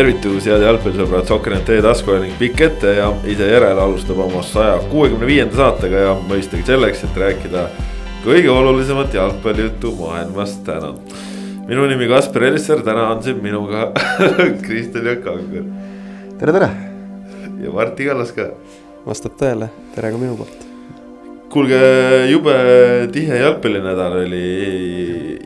tervitus, head jalgpallisõbrad, Sokkernet teie tasku ning pikk ette ja ise järele alustab oma saja kuuekümne viienda saatega ja mõistagi selleks, et rääkida kõige olulisemat jalgpallijuttu maailmas täna. minu nimi Kaspar Elisser, täna on siin minuga Kristjan Jaak Angur. tere, tere. ja Martti Kallas ka. vastab tõele, tere ka minu poolt kuulge, jube tihe jalgpallinädal oli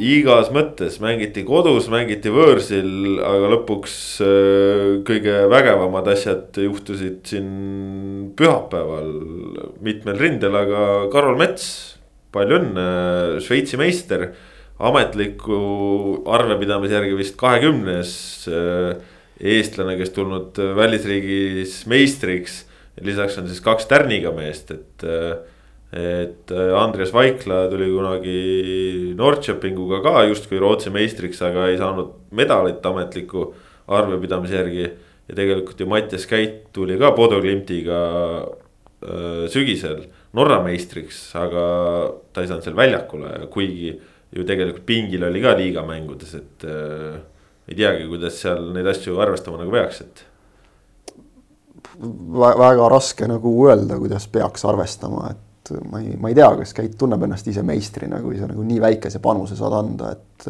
igas mõttes, mängiti kodus, mängiti võõrsil, aga lõpuks äh, kõige vägevamad asjad juhtusid siin pühapäeval mitmel rindel, aga Karol Mets, palju õnne, Šveitsi meister. ametliku arvepidamise järgi vist kahekümnes äh, eestlane, kes tulnud välisriigis meistriks. lisaks on siis kaks tärniga meest, et äh, et äh, Andres Vaikla tuli kunagi Norrköpinguga ka justkui Rootsi meistriks, aga ei saanud medalit ametliku arvepidamise järgi. ja tegelikult ju Mattias Käit tuli ka Bodo Klimtiga äh, sügisel Norra meistriks, aga ta ei saanud seal väljakule, kuigi ju tegelikult pingil oli ka liigamängudes, et äh, ei teagi, kuidas seal neid asju arvestama nagu peaks, et väga raske nagu öelda, kuidas peaks arvestama, et et ma ei, ma ei tea, kas Keit tunneb ennast ise meistrina, kui sa nagu nii väikese panuse saad anda, et.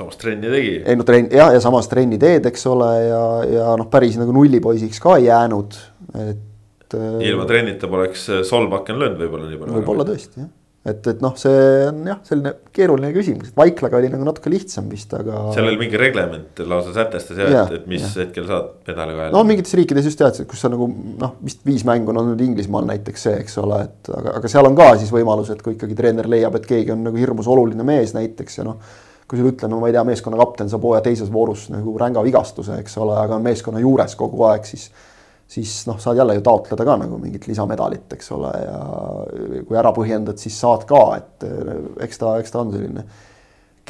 samas trenni tegi. ei no trenn jah, ja samas trenni teed, eks ole, ja, ja noh, päris nagu nullipoisiks ka ei jäänud, et. ilma trennita poleks Solbakken löönud võib-olla nii palju. võib-olla tõesti jah et, et noh, see on jah, selline keeruline küsimus, et Vaiklaga oli nagu natuke lihtsam vist, aga. seal oli mingi reglement lausa sätestas jah ja,, et, et mis ja. hetkel saad medali kaela. no mingites riikides just tead, kus sa nagu noh, vist viis mängu on olnud Inglismaal näiteks see, eks ole, et aga, aga seal on ka siis võimalus, et kui ikkagi treener leiab, et keegi on nagu hirmus oluline mees näiteks ja noh. kui sul ütleme, ma ei tea, meeskonna kapten saab hooaja teises voorus nagu ränga vigastuse, eks ole, aga on meeskonna juures kogu aeg, siis siis noh, saad jälle ju taotleda ka nagu mingit lisamedalit, eks ole, ja kui ära põhjendad, siis saad ka, et eks ta, eks ta on selline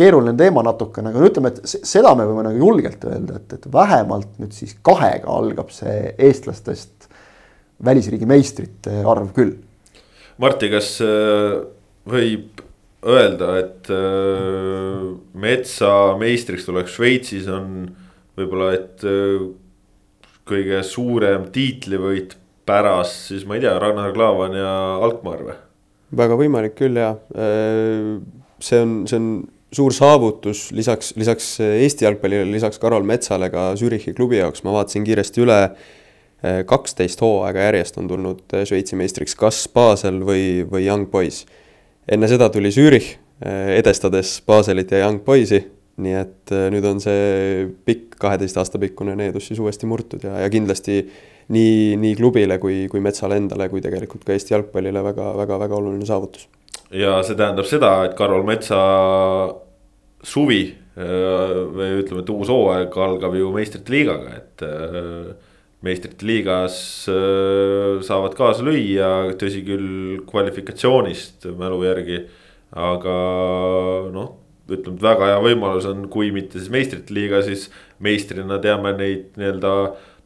keeruline teema natukene, aga ütleme, et seda me võime nagu julgelt öelda, et, et vähemalt nüüd siis kahega algab see eestlastest välisriigi meistrite arv küll. Martti, kas äh, võib öelda, et äh, metsa meistriks tuleks Šveitsis on võib-olla, et kõige suurem tiitlivõit pärast siis ma ei tea, Ragnar Klavan ja Alkmaar või? väga võimalik küll ja äh, see on, see on suur saavutus lisaks, lisaks Eesti jalgpallile, lisaks Karol Metsale ka Zürichi klubi jaoks, ma vaatasin kiiresti üle. Äh, kaksteist hooaega järjest on tulnud äh, Šveitsi meistriks kas Basel või, või Young Boys. enne seda tuli Zürich, edestades Baselit ja Young Boysi nii et äh, nüüd on see pikk, kaheteist aasta pikkune needus siis uuesti murtud ja, ja kindlasti nii, nii klubile kui, kui Metsale endale kui tegelikult ka Eesti jalgpallile väga, väga, väga oluline saavutus. ja see tähendab seda, et Karol Metsa suvi äh, või ütleme, et uus hooaeg algab ju meistrite liigaga, et äh, meistrite liigas saavad kaasa lüüa, tõsi küll, kvalifikatsioonist mälu järgi. aga noh, ütleme, et väga hea võimalus on, kui mitte siis meistrite liiga, siis meistrina teame neid nii-öelda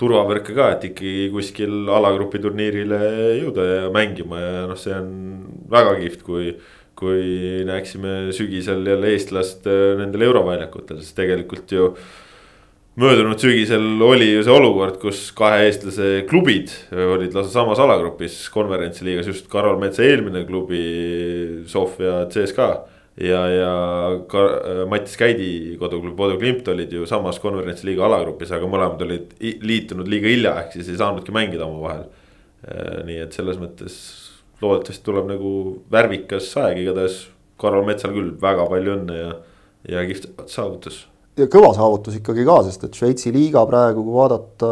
turvavõrke ka, et ikkagi kuskil alagrupi turniirile jõuda ja mängima ja noh, see on väga kihvt, kui. kui näeksime sügisel jälle eestlast äh, nendel euroväljakutel, sest tegelikult ju möödunud sügisel oli ju see olukord, kus kahe eestlase klubid olid lausa samas alagrupis konverentsiliigas, just Karol Metsa eelmine klubi, Sofia CSKA ja, ja ka äh, Mattis Käidi koduklubi Bodo Glimt olid ju samas konverentsiliiga alagrupis, aga mõlemad olid liitunud liiga hilja, ehk siis ei saanudki mängida omavahel. Äh, nii et selles mõttes loodetavasti tuleb nagu värvikas aeg, igatahes Karol Metsal küll väga palju õnne ja, ja kihvt saavutus ja kõva saavutus ikkagi ka, sest et Šveitsi liiga praegu, kui vaadata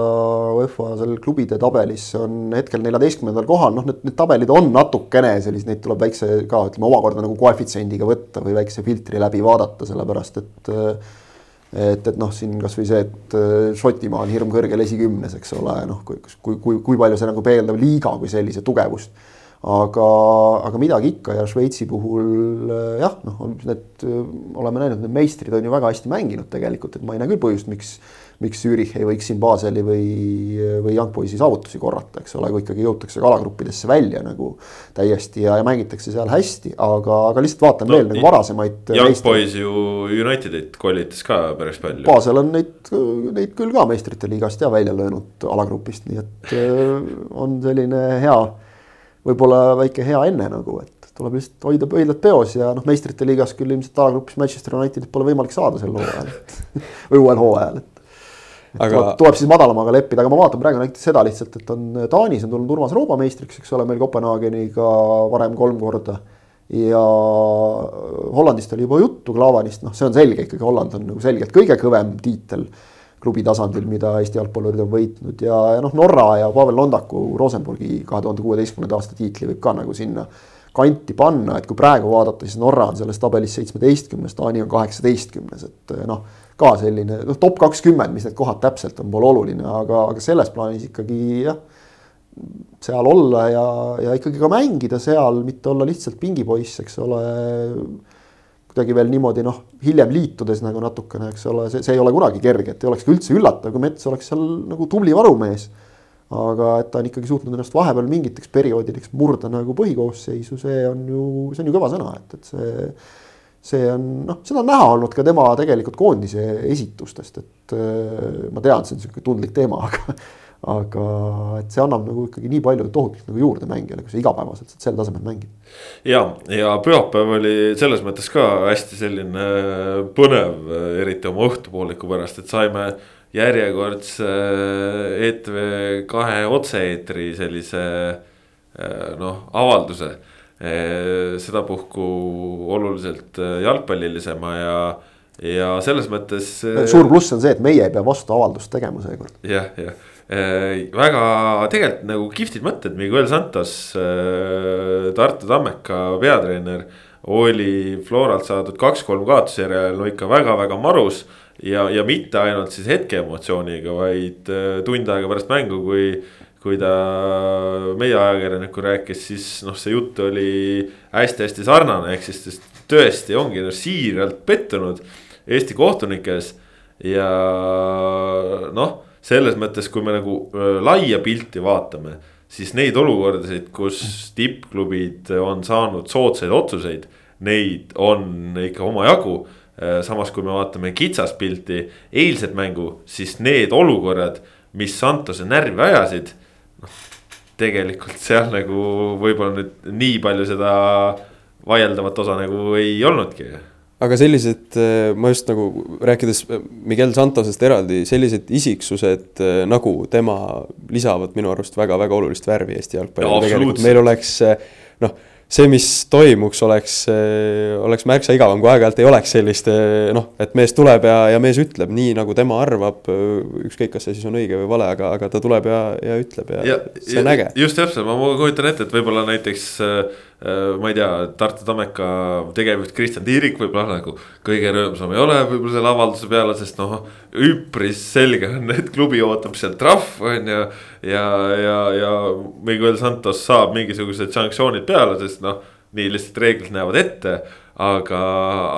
UEFA seal klubide tabelis, on hetkel neljateistkümnendal kohal, noh, need, need tabelid on natukene sellised, neid tuleb väikse ka ütleme omakorda nagu koefitsiendiga võtta või väikse filtri läbi vaadata, sellepärast et et, et noh, siin kasvõi see, et Šotimaa on hirmkõrgel esikümnes, eks ole, noh, kui, kui, kui, kui palju see nagu peegeldab liiga kui sellise tugevust aga, aga midagi ikka ja Šveitsi puhul äh, jah, noh, need oleme näinud, need meistrid on ju väga hästi mänginud tegelikult, et ma ei näe küll põhjust, miks miks Zürich ei võiks siin Baseli või, või Young Boysi saavutusi korrata, eks ole, kui ikkagi jõutakse kalagruppidesse välja nagu täiesti ja, ja mängitakse seal hästi, aga, aga lihtsalt vaatan no, veel nagu varasemaid. Young meistri. Boys ju Unitedit kollitas ka päris palju. Basel on neid, neid küll ka meistrite liigast ja välja löönud alagrupist, nii et on selline hea, võib-olla väike hea enne nagu, et tuleb lihtsalt hoida pöidlad peos ja noh, meistrite liigas küll ilmselt alagrupis Manchester Unitedit pole võimalik saada sel hooajal või uuel hooajal, et aga tuleb, tuleb siis madalamaga leppida, aga ma vaatan praegu näiteks seda lihtsalt, et on Taanis on tulnud Urmas Rooba meistriks, eks ole, meil Kopenhaageniga varem kolm korda. ja Hollandist oli juba juttu, Klavanist, noh, see on selge ikkagi, Holland on nagu selgelt kõige kõvem tiitel klubi tasandil, mida Eesti jalgpallurid on võitnud ja, ja noh, Norra ja Pavel Londaku Rosenborgi kahe tuhande kuueteistkümnenda aasta tiitli võib ka nagu sinna kanti panna, et kui praegu vaadata, siis Norra on selles tabelis seitsmeteistkümnes, Taani on kaheksateistkümnes, et noh ka selline noh, top kakskümmend, mis need kohad täpselt on, pole oluline, aga, aga selles plaanis ikkagi jah. seal olla ja, ja ikkagi ka mängida seal, mitte olla lihtsalt pingipoiss, eks ole. kuidagi veel niimoodi noh, hiljem liitudes nagu natukene, eks ole, see, see ei ole kunagi kerge, et ei olekski üldse üllatav, kui Mets oleks seal nagu tubli varumees. Aga et ta on ikkagi suutnud ennast vahepeal mingiteks perioodideks murda nagu põhikoosseisu, see on ju, see on ju kõva sõna, et, et see see on noh, seda on näha olnud ka tema tegelikult koondise esitustest, et äh, ma tean, see on sihuke tundlik teema, aga aga et see annab nagu ikkagi nii palju tohutult nagu juurde mängijale, kui sa igapäevaselt sel tasemel mängid. ja, ja pühapäev oli selles mõttes ka hästi selline põnev, eriti oma õhtupooliku pärast, et saime järjekordse ETV kahe otse-eetri sellise noh, avalduse sedapuhku oluliselt jalgpallilisema ja, ja selles mõttes. Suur pluss on see, et meie ei pea vastu avaldust tegema seekord. jah, jah väga tegelikult nagu kihvtid mõtted, Miguel Santos, Tartu Tammeka peatreener. oli Floralt saadud kaks-kolm kaotusjärjel no ikka väga-väga marus ja, ja mitte ainult siis hetkeemotsiooniga, vaid tund aega pärast mängu, kui kui ta meie ajakirjanikku rääkis, siis noh, see jutt oli hästi-hästi sarnane, ehk siis tõesti ongi no, siiralt pettunud Eesti kohtunikes. ja noh, selles mõttes, kui me nagu laia pilti vaatame, siis neid olukordasid, kus tippklubid on saanud soodsaid otsuseid, neid on ikka omajagu. Samas, kui me vaatame kitsast pilti, eilset mängu, siis need olukorrad, mis Santose närvi ajasid tegelikult seal nagu võib-olla nüüd nii palju seda vaieldavat osa nagu ei olnudki aga sellised, äh, ma just nagu rääkides äh, Miguel Santosest eraldi, sellised isiksused äh, nagu tema lisavad minu arust väga-väga olulist värvi Eesti jalgpalli, tegelikult meil oleks noh see, mis toimuks, oleks, oleks märksa igavam, kui aeg-ajalt ei oleks sellist noh, et mees tuleb ja, ja mees ütleb nii, nagu tema arvab. ükskõik, kas see siis on õige või vale, aga, aga ta tuleb ja, ja ütleb ja, ja see on äge. just täpselt, ma kujutan ette, et võib-olla näiteks Äh, ma ei tea, Tartu Tammeka tegevjuht Kristjan Tiirik võib-olla nagu kõige rõõmsam ei ole võib-olla selle avalduse peale, sest noh. üpris selge on, et klubi ootab sealt trahv on ju. ja, ja, ja Miguel Santos saab mingisugused sanktsioonid peale, sest noh, nii lihtsalt reeglid näevad ette. aga,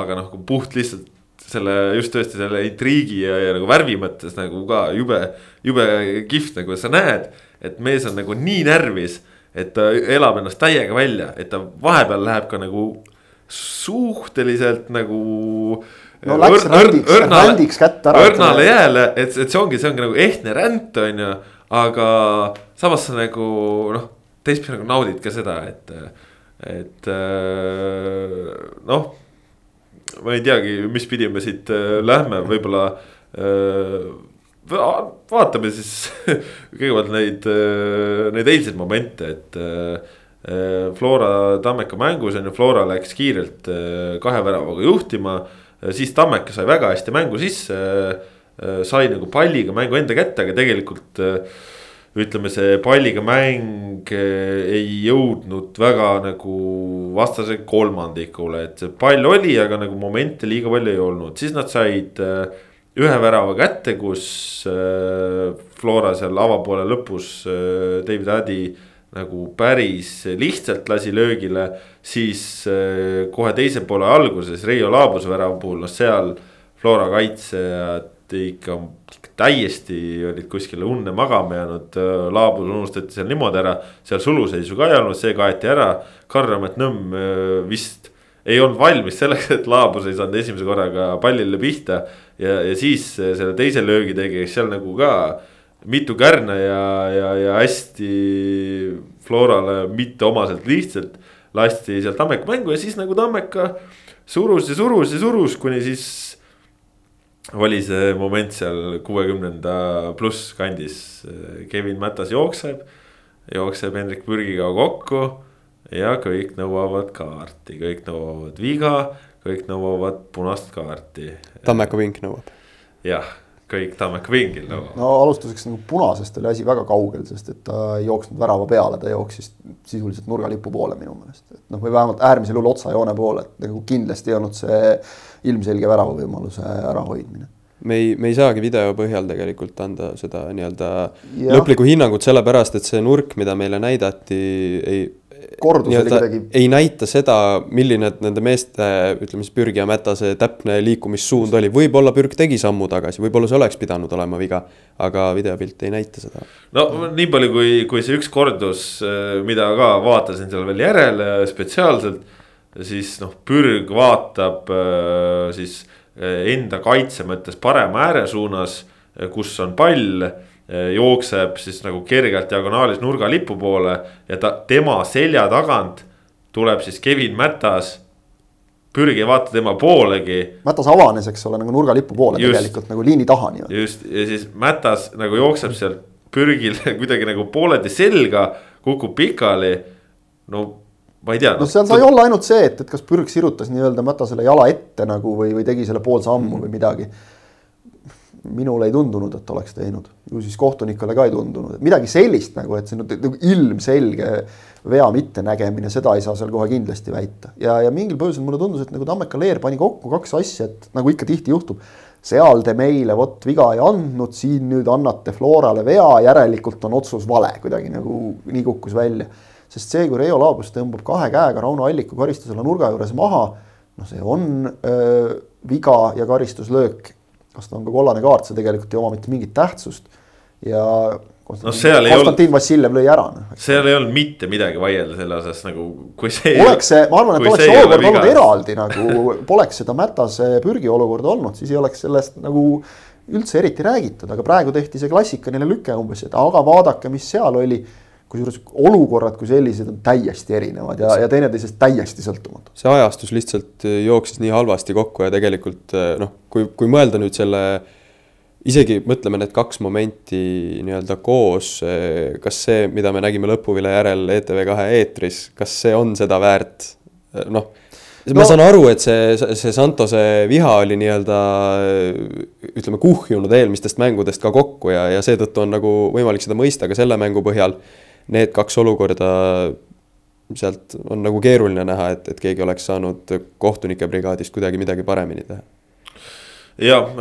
aga noh, puht lihtsalt selle just tõesti selle intriigi ja, ja nagu värvi mõttes nagu ka jube, jube kihvt nagu sa näed, et mees on nagu nii närvis et ta elab ennast täiega välja, et ta vahepeal läheb ka nagu suhteliselt nagu. no läks rändiks, rändiks kätte ära. õrnale jääle, et, et see ongi, see ongi nagu ehtne ränd, on ju. aga samas sa nagu noh, teistpidi nagu naudid ka seda, et, et noh. ma ei teagi, mis pidi me siit äh, lähme, võib-olla vaatame siis kõigepealt neid, äh, neid eilseid momente, et. Äh, Flora Tammeka mängus on ju, Flora läks kiirelt äh, kahe väravaga juhtima. siis Tammeka sai väga hästi mängu sisse. sai nagu palliga mängu enda kätte, aga tegelikult ütleme, see palliga mäng ei jõudnud väga nagu vastase kolmandikule, et see pall oli, aga nagu momente liiga palju ei olnud, siis nad said äh, ühe värava kätte, kus äh, Flora seal avapoole lõpus äh, David Addi nagu päris lihtsalt lasi löögile. siis äh, kohe teise poole alguses Reio Laabuse värava puhul, noh seal Flora kaitsejad ikka, ikka täiesti olid kuskile unne magama jäänud. Laabus unustati seal niimoodi ära, seal suluseisu ka ei olnud, see kaeti ära. Karramet Nõmm vist ei olnud valmis selleks, et Laabus ei saanud esimese korraga pallile pihta. Ja, ja siis selle teise löögi tegi, eks seal nagu ka mitu kärna ja, ja, ja hästi Florale mitteomaselt lihtsalt lasti sealt Tammeka mängu ja siis nagu Tammeka surus ja surus ja surus, kuni siis oli see moment seal kuuekümnenda pluss kandis. Kevin Mätas jookseb, jookseb Hendrik Pürgiga kokku ja kõik nõuavad kaarti, kõik nõuavad viga, kõik nõuavad punast kaarti. Tammeka vink nõuab. jah kõik Tammeka pingil nagu. no alustuseks nagu punasest oli asi väga kaugel, sest et ta ei jooksnud värava peale, ta jooksis sisuliselt nurgalipu poole minu meelest, et noh, või vähemalt äärmisel juhul otsajoone poole, et nagu kindlasti ei olnud see ilmselge väravavõimaluse ärahoidmine me ei, me ei saagi video põhjal tegelikult anda seda nii-öelda lõplikku hinnangut, sellepärast et see nurk, mida meile näidati, ei kordus oli kuidagi. ei näita seda, milline nende meeste, ütleme siis Pürgi ja Mätase täpne liikumissuund oli, võib-olla Pürg tegi sammu tagasi, võib-olla see oleks pidanud olema viga. aga videopilt ei näita seda. no nii palju, kui, kui see üks kordus, mida ka vaatasin seal veel järele spetsiaalselt. siis noh, Pürg vaatab siis enda kaitse mõttes parema ääre suunas, kus on pall Eh, jookseb siis nagu kergelt diagonaalis nurgalipu poole ja ta, tema selja tagant tuleb siis Kevin Mätas. Pürgi vaata tema poolegi. Mätas avanes, eks ole, nagu nurgalipu poole just, tegelikult nagu liini taha nii-öelda. just ja siis Mätas nagu jookseb sealt Pürgile kuidagi nagu pooleldi selga, kukub pikali. no ma ei tea. no seal sai olla ainult see, et, et kas Pürg sirutas nii-öelda Mätasele jala ette nagu või, või tegi selle pool sammu mm -hmm. või midagi minule ei tundunud, et oleks teinud, ju siis kohtunikele ka ei tundunud, et midagi sellist nagu, et see on nagu ilmselge vea mittenägemine, seda ei saa seal kohe kindlasti väita. ja, ja mingil põhjusel mulle tundus, et nagu Tammeka Leer pani kokku kaks asja, et nagu ikka tihti juhtub. seal te meile vot viga ei andnud, siin nüüd annate Florale vea, järelikult on otsus vale, kuidagi nagu nii kukkus välja. sest see, kui Reio Laabus tõmbab kahe käega Rauno Alliku karistusele nurga juures maha, noh, see on öö, viga ja karistuslöök kas ta on ka kollane kaart, see tegelikult ei oma mitte mingit tähtsust ja Konstantin, no seal Konstantin olnud, Vassiljev lõi ära no,. seal ei olnud mitte midagi vaielda selle osas nagu, kui see. oleks see, ma arvan, et oleks see olukord olnud eraldi nagu, poleks seda Mätase pürgi olukorda olnud, siis ei oleks sellest nagu üldse eriti räägitud, aga praegu tehti see klassikaline lüke umbes, et aga vaadake, mis seal oli kusjuures olukorrad kui sellised on täiesti erinevad ja, ja teineteisest täiesti sõltumatud. see ajastus lihtsalt äh, jooksis nii halvasti kokku ja tegelikult äh, noh, kui, kui mõelda nüüd selle isegi mõtleme need kaks momenti nii-öelda koos, äh, kas see, mida me nägime lõpuvile järel ETV2 eetris, kas see on seda väärt? noh, ma no. saan aru, et see, see Santose viha oli nii-öelda ütleme, kuhjunud eelmistest mängudest ka kokku ja, ja seetõttu on nagu võimalik seda mõista ka selle mängu põhjal need kaks olukorda, sealt on nagu keeruline näha, et, et keegi oleks saanud kohtunike brigaadist kuidagi midagi paremini teha. jah,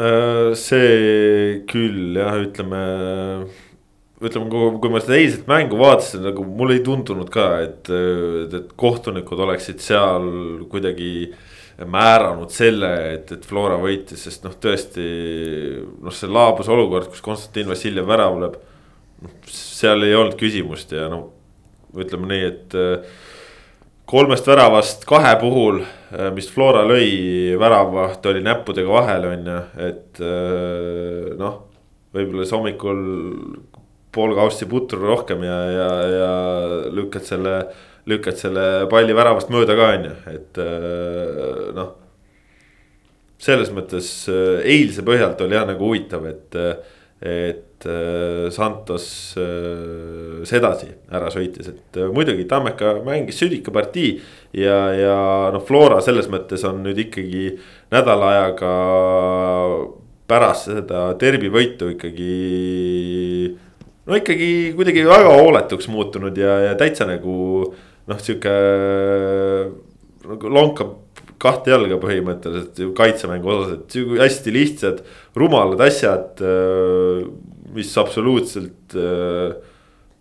see küll jah, ütleme, ütleme, kui, ma seda eilset mängu vaatasin, nagu mulle ei tundunud ka, et, et kohtunikud oleksid seal kuidagi määranud selle, et, et Flora võitis, sest noh, tõesti noh, see laabus olukord, kus Konstantin Vassiljev värav lööb seal ei olnud küsimust ja no ütleme nii, et äh, kolmest väravast kahe puhul, äh, mis Flora lõi, väravaht oli näppudega vahel, on ju, et äh, noh. võib-olla siis hommikul pool kaussi putru rohkem ja, ja, ja lükkad selle, lükkad selle palli väravast mööda ka, on ju, et noh. selles mõttes eilse põhjalt oli jah nagu huvitav, et, et äh, Santos äh, sedasi ära sõitis, et äh, muidugi Tammeka mängis südika partii. ja, ja noh, Flora selles mõttes on nüüd ikkagi nädala ajaga pärast seda derbi võitu ikkagi. no ikkagi kuidagi väga hooletuks muutunud ja, ja täitsa nagu noh, sihuke nagu lonkab kahte jalga põhimõtteliselt kaitsemängu osas, et hästi lihtsad, rumalad asjad mis absoluutselt äh,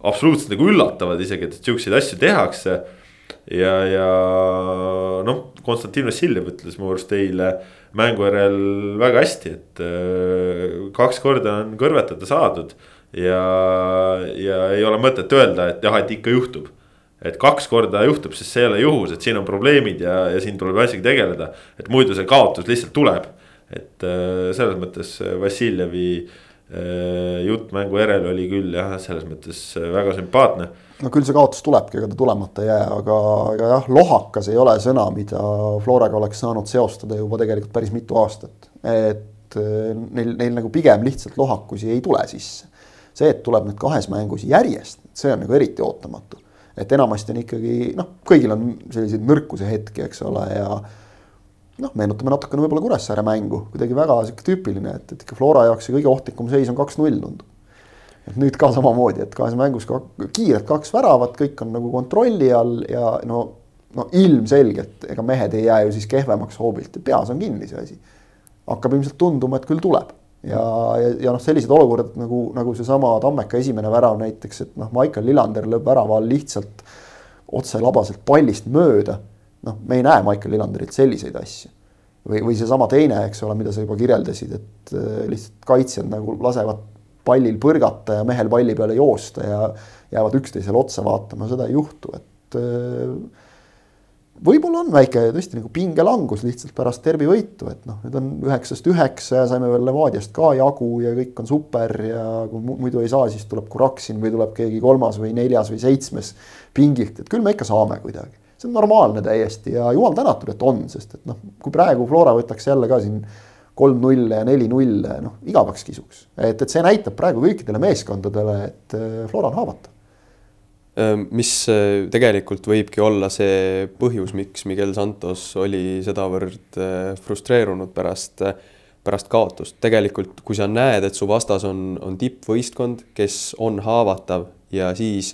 absoluutselt nagu üllatavad isegi, et siukseid asju tehakse. ja, ja noh, Konstantin Vassiljev ütles mu arust eile mängu järel väga hästi, et äh, kaks korda on kõrvetada saadud. ja, ja ei ole mõtet öelda, et jah, et ikka juhtub. Et kaks korda juhtub, sest see ei ole juhus, et siin on probleemid ja, ja siin tuleb asjaga tegeleda. et muidu see kaotus lihtsalt tuleb. et äh, selles mõttes Vassiljevi äh, jutt mängu järel oli küll jah, selles mõttes väga sümpaatne no küll see kaotus tulebki, ega ta tulemata ei jää, aga, aga jah, lohakas ei ole sõna, mida Floraga oleks saanud seostada juba tegelikult päris mitu aastat. et neil, neil nagu pigem lihtsalt lohakusi ei tule sisse. see, et tuleb nüüd kahes mängus järjest, see on nagu eriti ootamatu. Et enamasti on ikkagi noh, kõigil on selliseid nõrkuse hetki, eks ole, ja noh, meenutame natukene võib-olla Kuressaare mängu, kuidagi väga sihuke tüüpiline, et, et ikka Flora jaoks see kõige ohtlikum seis on kaks-null tundub et nüüd ka samamoodi, et kahes mängus ka kiired kaks väravat, kõik on nagu kontrolli all ja no, no ilmselgelt, ega mehed ei jää ju siis kehvemaks hoobilt ja peas on kinni see asi. hakkab ilmselt tunduma, et küll tuleb ja, ja, ja noh, sellised olukorrad nagu, nagu seesama Tammeka esimene värav näiteks, et noh, Maicel Lillander lööb värava all lihtsalt otse labaselt pallist mööda. noh, me ei näe Maicel Lillanderilt selliseid asju. või, või seesama teine, eks ole, mida sa juba kirjeldasid, et äh, lihtsalt kaitsjad nagu lasevad pallil põrgata ja mehel palli peale joosta ja jäävad üksteisele otsa vaatama, seda ei juhtu, et äh, võib-olla on väike tõesti nagu pingelangus lihtsalt pärast derbi võitu, et noh, nüüd on üheksast üheksa ja saime veel Levadiast ka jagu ja kõik on super ja kui muidu ei saa, siis tuleb Kuraksin või tuleb keegi kolmas või neljas või seitsmes pingilt, et küll me ikka saame kuidagi. see on normaalne täiesti ja jumal tänatud, et on, sest et noh, kui praegu Flora võtaks jälle ka siin kolm nulle ja neli nulle, noh igavaks kisuks. et, et see näitab praegu kõikidele meeskondadele, et äh, Flora on haavatav. Mis äh, tegelikult võibki olla see põhjus, miks Miguel Santos oli sedavõrd äh, frustreerunud pärast, pärast kaotust. tegelikult, kui sa näed, et su vastas on, on tippvõistkond, kes on haavatav ja siis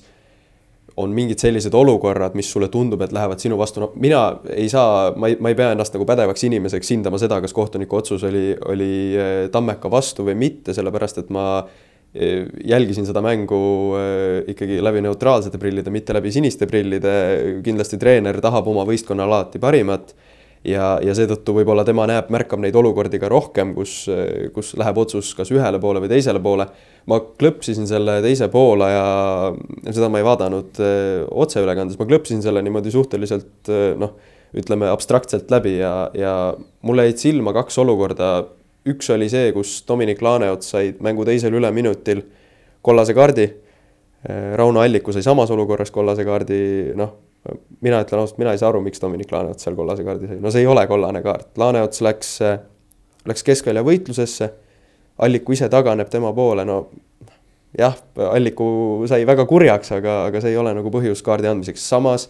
on mingid sellised olukorrad, mis sulle tundub, et lähevad sinu vastu, no mina ei saa, ma ei, ma ei pea ennast nagu pädevaks inimeseks hindama seda, kas kohtuniku otsus oli, oli Tammeka vastu või mitte, sellepärast et ma eh, jälgisin seda mängu eh, ikkagi läbi neutraalsete prillide, mitte läbi siniste prillide. kindlasti treener tahab oma võistkonnale alati parimat ja, ja seetõttu võib-olla tema näeb, märkab neid olukordi ka rohkem, kus, kus läheb otsus kas ühele poole või teisele poole. ma klõpsisin selle teise poole ja seda ma ei vaadanud otseülekandes, ma klõpsisin selle niimoodi suhteliselt noh, ütleme abstraktselt läbi ja, ja mulle jäid silma kaks olukorda. Üks oli see, kus Dominic Laaneots sai mängu teisel üleminutil kollase kaardi. Rauno Alliku sai samas olukorras kollase kaardi, noh mina ütlen ausalt, mina ei saa aru, miks Dominic Laaneots seal kollase kaardi sai, no see ei ole kollane kaart, Laaneots läks, läks keskvälja võitlusesse. Alliku ise taganeb tema poole, no jah, Alliku sai väga kurjaks, aga, aga see ei ole nagu põhjus kaardi andmiseks, samas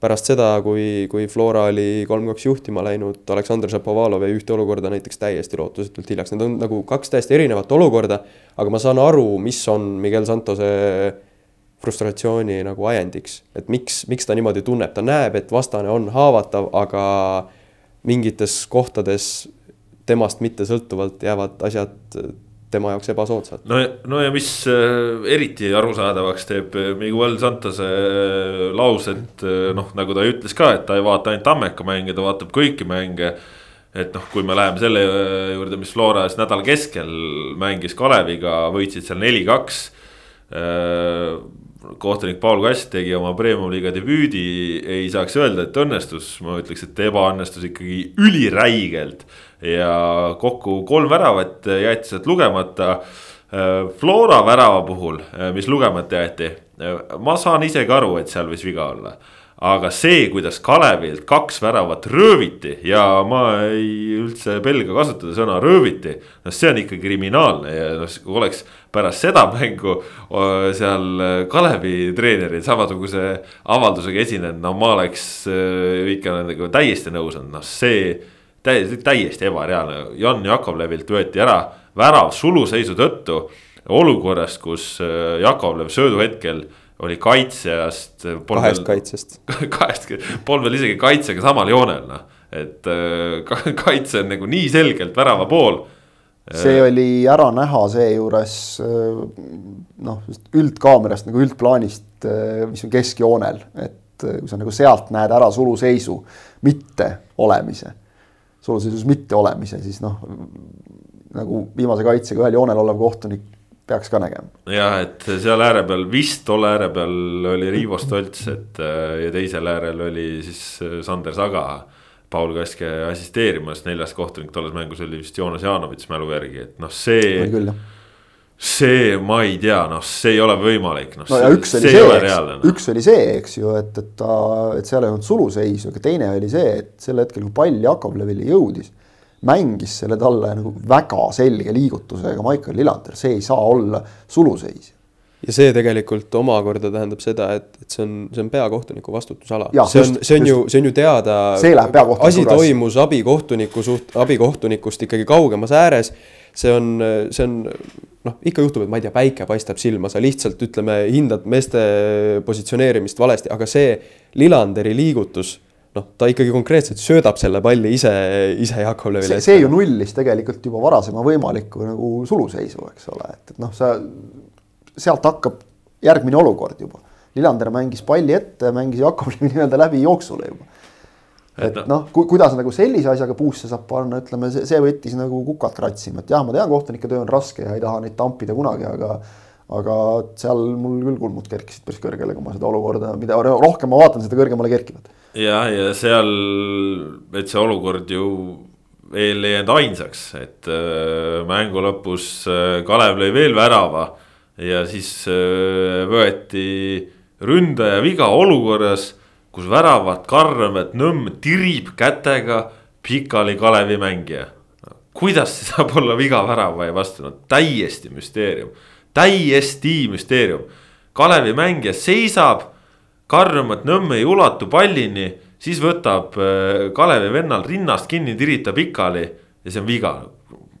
pärast seda, kui, kui Flora oli kolm-kaks juhtima läinud, Aleksandr Šapovalov jäi ühte olukorda näiteks täiesti lootusetult hiljaks, need on nagu kaks täiesti erinevat olukorda, aga ma saan aru, mis on Miguel Santose frustratsiooni nagu ajendiks, et miks, miks ta niimoodi tunneb, ta näeb, et vastane on haavatav, aga mingites kohtades temast mitte sõltuvalt jäävad asjad tema jaoks ebasoodsad. no, no ja mis äh, eriti arusaadavaks teeb äh, Miguel Santose äh, laused, noh, nagu ta ütles ka, et ta ei vaata ainult Tammeka mänge, ta vaatab kõiki mänge. et noh, kui me läheme selle juurde, mis Flora siis nädala keskel mängis Kaleviga, võitsid seal neli-kaks kohtunik Paul Kass tegi oma premium-liiga debüüdi, ei saaks öelda, et õnnestus, ma ütleks, et ebaõnnestus ikkagi üliräigelt. Ja kokku kolm väravat jäeti sealt lugemata. Flora värava puhul, mis lugemata jäeti, ma saan ise ka aru, et seal võis viga olla aga see, kuidas Kalevilt kaks väravat rööviti ja ma ei üldse pelga kasutada sõna rööviti. noh, see on ikka kriminaalne ja noh, kui oleks pärast seda mängu seal Kalevi treeneril samasuguse avaldusega esinenud, no ma oleks ikka nendega täiesti nõus olnud, noh see täiesti, täiesti ebareaalne, Jan Jakovlevilt võeti ära värav suluseisu tõttu. olukorras, kus Jakovlev sööduhetkel oli kaitsjast. kahest kaitsest kahest, polnud veel isegi kaitsega samal joonel noh, et äh, kaitse on nagu nii selgelt värava pool. see oli ära näha seejuures noh, üldkaamerast nagu üldplaanist, mis on keskjoonel, et kui sa nagu sealt näed ära suluseisu mitte olemise, suluseisus mitte olemise, siis noh, nagu viimase kaitsega ühel joonel olev kohtunik peaks ka nägema. jah, et seal ääre peal vist tolle ääre peal oli Riivo Stolts, et ja teisel äärel oli siis Sander Saga. Paul Kaske assisteerimas, neljas kohtunik tolles mängus oli vist Joonas Jaanovits mälu järgi, et noh, see. See, ma ei tea, noh, see ei ole võimalik, noh. no ja üks oli see, see, no. üks oli see, eks ju, et, et ta, et seal ei olnud suluseisu, aga teine oli see, et sel hetkel, kui pall Jakovlevile jõudis mängis selle talle nagu väga selge liigutusega Maicel Lillander, see ei saa olla suluseis. ja see tegelikult omakorda tähendab seda, et, et see on, see on peakohtuniku vastutusala. see on, see on just, ju, see on ju teada. asi toimus abikohtuniku suht-, abikohtunikust ikkagi kaugemas ääres. See on, see on noh, ikka juhtub, et ma ei tea, päike paistab silma, sa lihtsalt ütleme, hindad meeste positsioneerimist valesti, aga see Lillanderi liigutus noh, ta ikkagi konkreetselt söödab selle palli ise, ise Jakovlevile. see ju nullis tegelikult juba varasema võimaliku nagu suluseisu, eks ole, et, et noh, sa sealt hakkab järgmine olukord juba. Lillander mängis palli ette, mängis Jakovlevi nii-öelda läbi jooksule juba. Et noh, ku, kuidas nagu sellise asjaga puusse saab panna, ütleme, see, see võttis nagu kukalt kratsima, et jah, ma tean, kohtunike töö on raske ja ei taha neid tampida kunagi, aga aga seal mul küll kulmud kerkisid päris kõrgele, kui ma seda olukorda, mida rohkem ma vaatan, seda kõrgemale kerkivad jah, ja seal, et see olukord ju veel ei jäänud ainsaks, et äh, mängu lõpus äh, Kalev lõi veel värava. ja siis äh, võeti ründaja viga olukorras, kus väravat Karmet Nõmm tirib kätega pikali Kalevi mängija. kuidas see saab olla viga värava vastu, no täiesti müsteerium, täiesti müsteerium. Kalevi mängija seisab karjumat Nõmme ei ulatu pallini, siis võtab äh, Kalevi vennal rinnast kinni, tiritab pikali ja see on viga.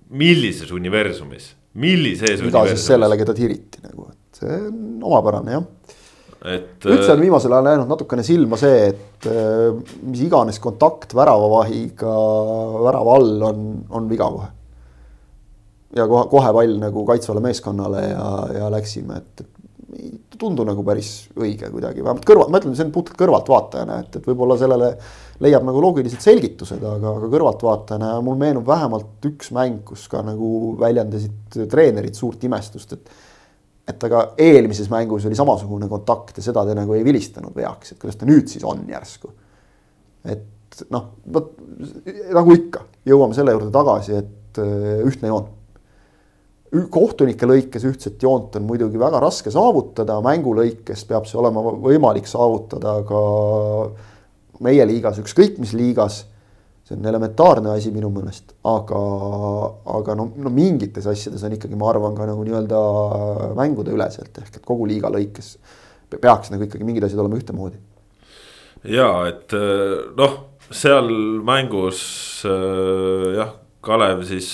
millises universumis, millises. viga siis sellele, keda tiriti nagu, et see on omapärane jah et. üldse on viimasel ajal jäänud natukene silma see, et äh, mis iganes kontakt väravavahiga värava all on, on viga kohe. ja kohe, kohe pall nagu kaitsvale meeskonnale ja, ja läksime, et, et ei tundu nagu päris õige kuidagi, vähemalt kõrvalt, ma ütlen, see on puhtalt kõrvaltvaatajana, et, et võib-olla sellele leiab nagu loogilised selgitused, aga, aga kõrvaltvaatajana mul meenub vähemalt üks mäng, kus ka nagu väljendasid treenerid suurt imestust, et et aga eelmises mängus oli samasugune kontakt ja seda te nagu ei vilistanud veaks, et kuidas ta nüüd siis on järsku. et noh, vot nagu ikka, jõuame selle juurde tagasi, et ühtne joon kohtunike lõikes ühtset joont on muidugi väga raske saavutada, mängu lõikes peab see olema võimalik saavutada ka meie liigas, ükskõik mis liigas. See on elementaarne asi minu meelest, aga, aga no, no mingites asjades on ikkagi, ma arvan, ka nagu nii-öelda mängude üleselt ehk et kogu liiga lõikes peaks nagu ikkagi mingid asjad olema ühtemoodi. ja et noh, seal mängus jah, Kalev siis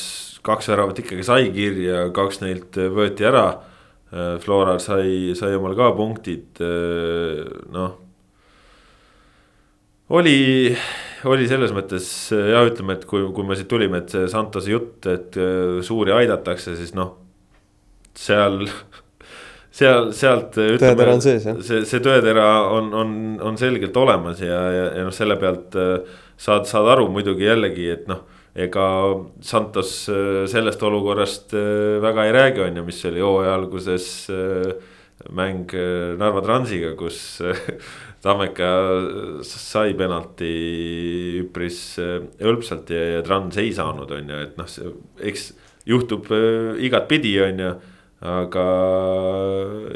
kaks väravat ikkagi sai kirja, kaks neilt võeti ära. Floral sai, sai omale ka punktid, noh. oli, oli selles mõttes jah, ütleme, et kui, kui me siit tulime, et see Santose jutt, et suuri aidatakse, siis noh. seal, seal, sealt. tõetera on sees jah. see, see tõetera on, on, on selgelt olemas ja, ja, ja noh, selle pealt saad, saad aru muidugi jällegi, et noh ega Santos äh, sellest olukorrast äh, väga ei räägi, on ju, mis oli hooaja alguses äh, mäng Narva Transiga, kus Tammeka sai penalti üpris hõlpsalt ja, ja Trans ei saanud, on ju, et noh, eks juhtub igatpidi, on ju, aga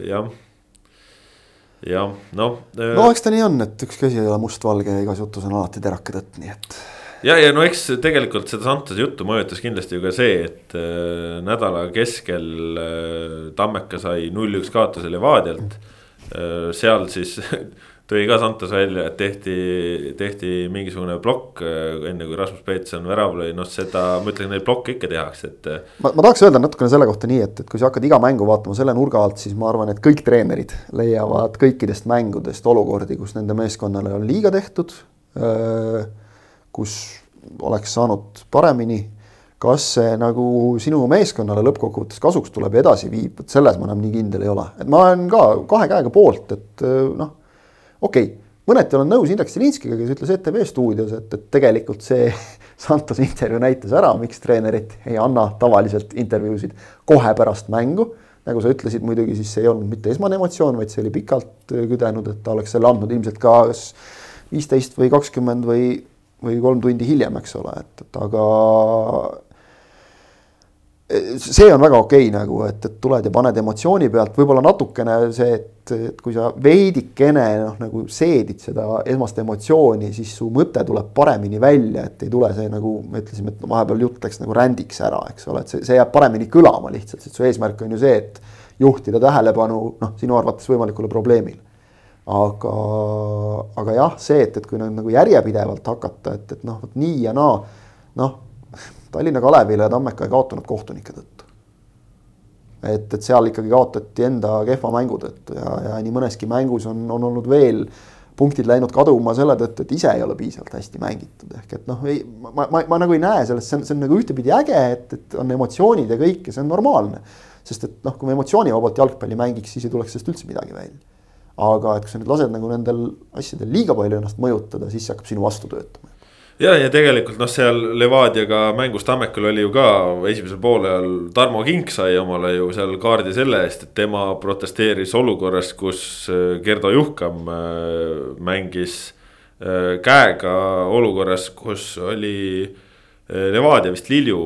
jah jah, noh. no eks ta nii on, et ükski asi ei ole mustvalge ja igas jutus on alati terake tõtt, nii et ja, ja no eks tegelikult seda Santose juttu mõjutas kindlasti ju ka see, et äh, nädala keskel äh, Tammeka sai null-üks kaotuse Levadialt äh,. seal siis tõi ka Santos välja, et tehti, tehti mingisugune plokk äh, enne kui Rasmus Peetson värava lõi, noh seda, ma ütlen, neid blokke ikka tehakse, et. Äh, ma, ma tahaks öelda natukene selle kohta nii, et, et kui sa hakkad iga mängu vaatama selle nurga alt, siis ma arvan, et kõik treenerid leiavad kõikidest mängudest olukordi, kus nende meeskonnale on liiga tehtud äh, kus oleks saanud paremini, kas see nagu sinu meeskonnale lõppkokkuvõttes kasuks tuleb ja edasi viib, vot selles ma enam nii kindel ei ole, et ma olen ka kahe käega poolt, et noh, okei okay, mõneti olen nõus Indrek Stilinskiga, kes ütles ETV stuudios, et, et tegelikult see Santos intervjuu näitas ära, miks treenerid ei anna tavaliselt intervjuusid kohe pärast mängu. nagu sa ütlesid, muidugi siis see ei olnud mitte esmane emotsioon, vaid see oli pikalt küdenud, et ta oleks selle andnud ilmselt ka kas viisteist või kakskümmend või, või kolm tundi hiljem, eks ole, et, et aga see on väga okei okay, nagu, et, et tuled ja paned emotsiooni pealt, võib-olla natukene see, et, et kui sa veidikene noh, nagu seedid seda esmast emotsiooni, siis su mõte tuleb paremini välja, et ei tule see nagu me ütlesime, et vahepeal jutt läks nagu rändiks ära, eks ole, et see, see jääb paremini kõlama lihtsalt, sest su eesmärk on ju see, et juhtida tähelepanu noh, sinu arvates võimalikule probleemile. aga, aga jah, see, et, et kui nagu järjepidevalt hakata, et, et noh, vot nii ja naa, noh Tallinna Kalevile ja Tammeka ei kaotanud kohtunike tõttu. et, et seal ikkagi kaotati enda kehva mängu tõttu ja, ja nii mõneski mängus on, on olnud veel punktid läinud kaduma selle tõttu, et ise ei ole piisavalt hästi mängitud, ehk et noh, ei, ma, ma, ma nagu ei näe sellest, see on, see on nagu ühtepidi äge, et, et on emotsioonid ja kõik ja see on normaalne. sest et noh, kui me emotsioonivabalt jalgpalli mängiks, siis ei tuleks sellest üldse midagi välja. aga et kui sa nüüd lased nagu nendel asjadel liiga palju ennast mõjutada, siis see hakkab sinu vastu töötama ja, ja tegelikult noh, seal Levadiaga mängus Tammekal oli ju ka esimesel poolel Tarmo Kink sai omale ju seal kaardi selle eest, et tema protesteeris olukorras, kus äh, Gerdo Juhkam äh, mängis äh, käega olukorras, kus oli Levadia vist Lilju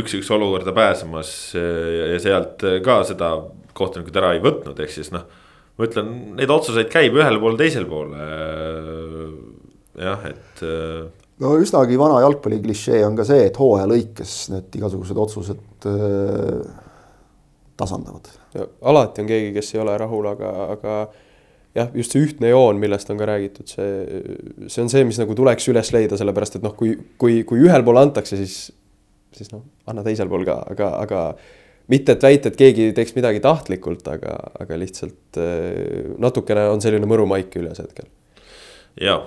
üks-üks olukorda pääsemas ja sealt ka seda kohtunikud ära ei võtnud, ehk siis noh. ma ütlen, neid otsuseid käib ühel pool, teisel pool. jah, et no üsnagi vana jalgpalli klišee on ka see, et hooaja lõikes need igasugused otsused äh, tasandavad. alati on keegi, kes ei ole rahul, aga, aga jah, just see ühtne joon, millest on ka räägitud, see, see on see, mis nagu tuleks üles leida, sellepärast et noh, kui, kui, kui ühel pool antakse, siis, siis noh, anna teisel pool ka, aga, aga mitte, et väita, et keegi teeks midagi tahtlikult, aga, aga lihtsalt äh, natukene on selline mõru maik üles hetkel. jaa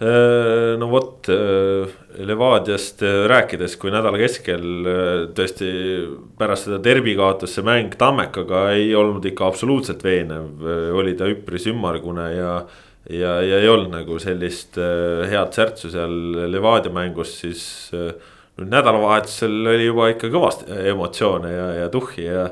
no vot, äh, Levadiast äh, rääkides, kui nädala keskel tõesti pärast seda derbi kaotas see mäng Tammekaga ei olnud ikka absoluutselt veenev, oli ta üpris ümmargune ja. ja, ja ei olnud nagu sellist head särtsu seal Levadia mängus, siis nüüd nädalavahetusel oli juba ikka kõvasti emotsioone ja, ja tuhhi ja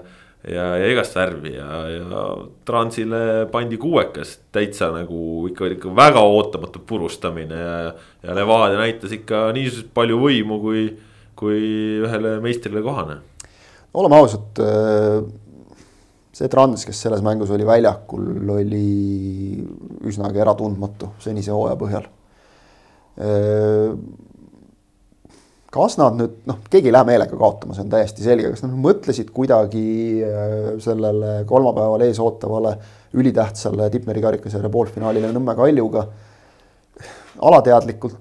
ja, ja igast värvi ja, ja Transile pandi kuuekas täitsa nagu ikka, ikka väga ootamatu purustamine ja. ja Levadia näitas ikka nii palju võimu, kui, kui ühele meistrile kohane. oleme ausad, äh, see Trans, kes selles mängus oli väljakul, oli üsnagi äratundmatu senise hooaja põhjal äh, kas nad nüüd noh, keegi ei lähe meelega kaotama, see on täiesti selge, kas nad mõtlesid kuidagi äh, sellele kolmapäeval ees ootavale ülitähtsale Tipneri karikasarja poolfinaalile Nõmme Kaljuga. alateadlikult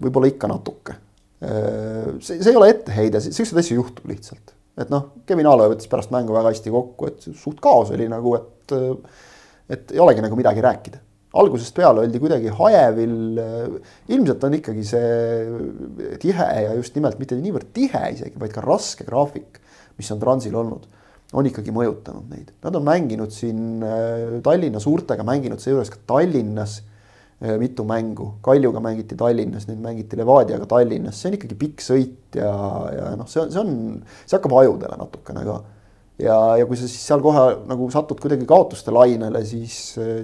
võib-olla ikka natuke. Äh, see, see ei ole etteheide, siukseid asju juhtub lihtsalt, et noh, Kevin Aalo võttis pärast mängu väga hästi kokku, et suht kaos oli nagu, et, et ei olegi nagu midagi rääkida algusest peale oldi kuidagi hajevil. ilmselt on ikkagi see tihe ja just nimelt mitte niivõrd tihe isegi, vaid ka raske graafik, mis on Transil olnud, on ikkagi mõjutanud neid. Nad on mänginud siin äh, Tallinna suurtega, mänginud seejuures ka Tallinnas äh, mitu mängu. Kaljuga mängiti Tallinnas, nüüd mängiti Levadiaga Tallinnas, see on ikkagi pikk sõit ja, ja noh, see on, see on, see hakkab ajudele natukene ka ja, ja kui sa siis seal kohe nagu satud kuidagi kaotuste lainele, siis,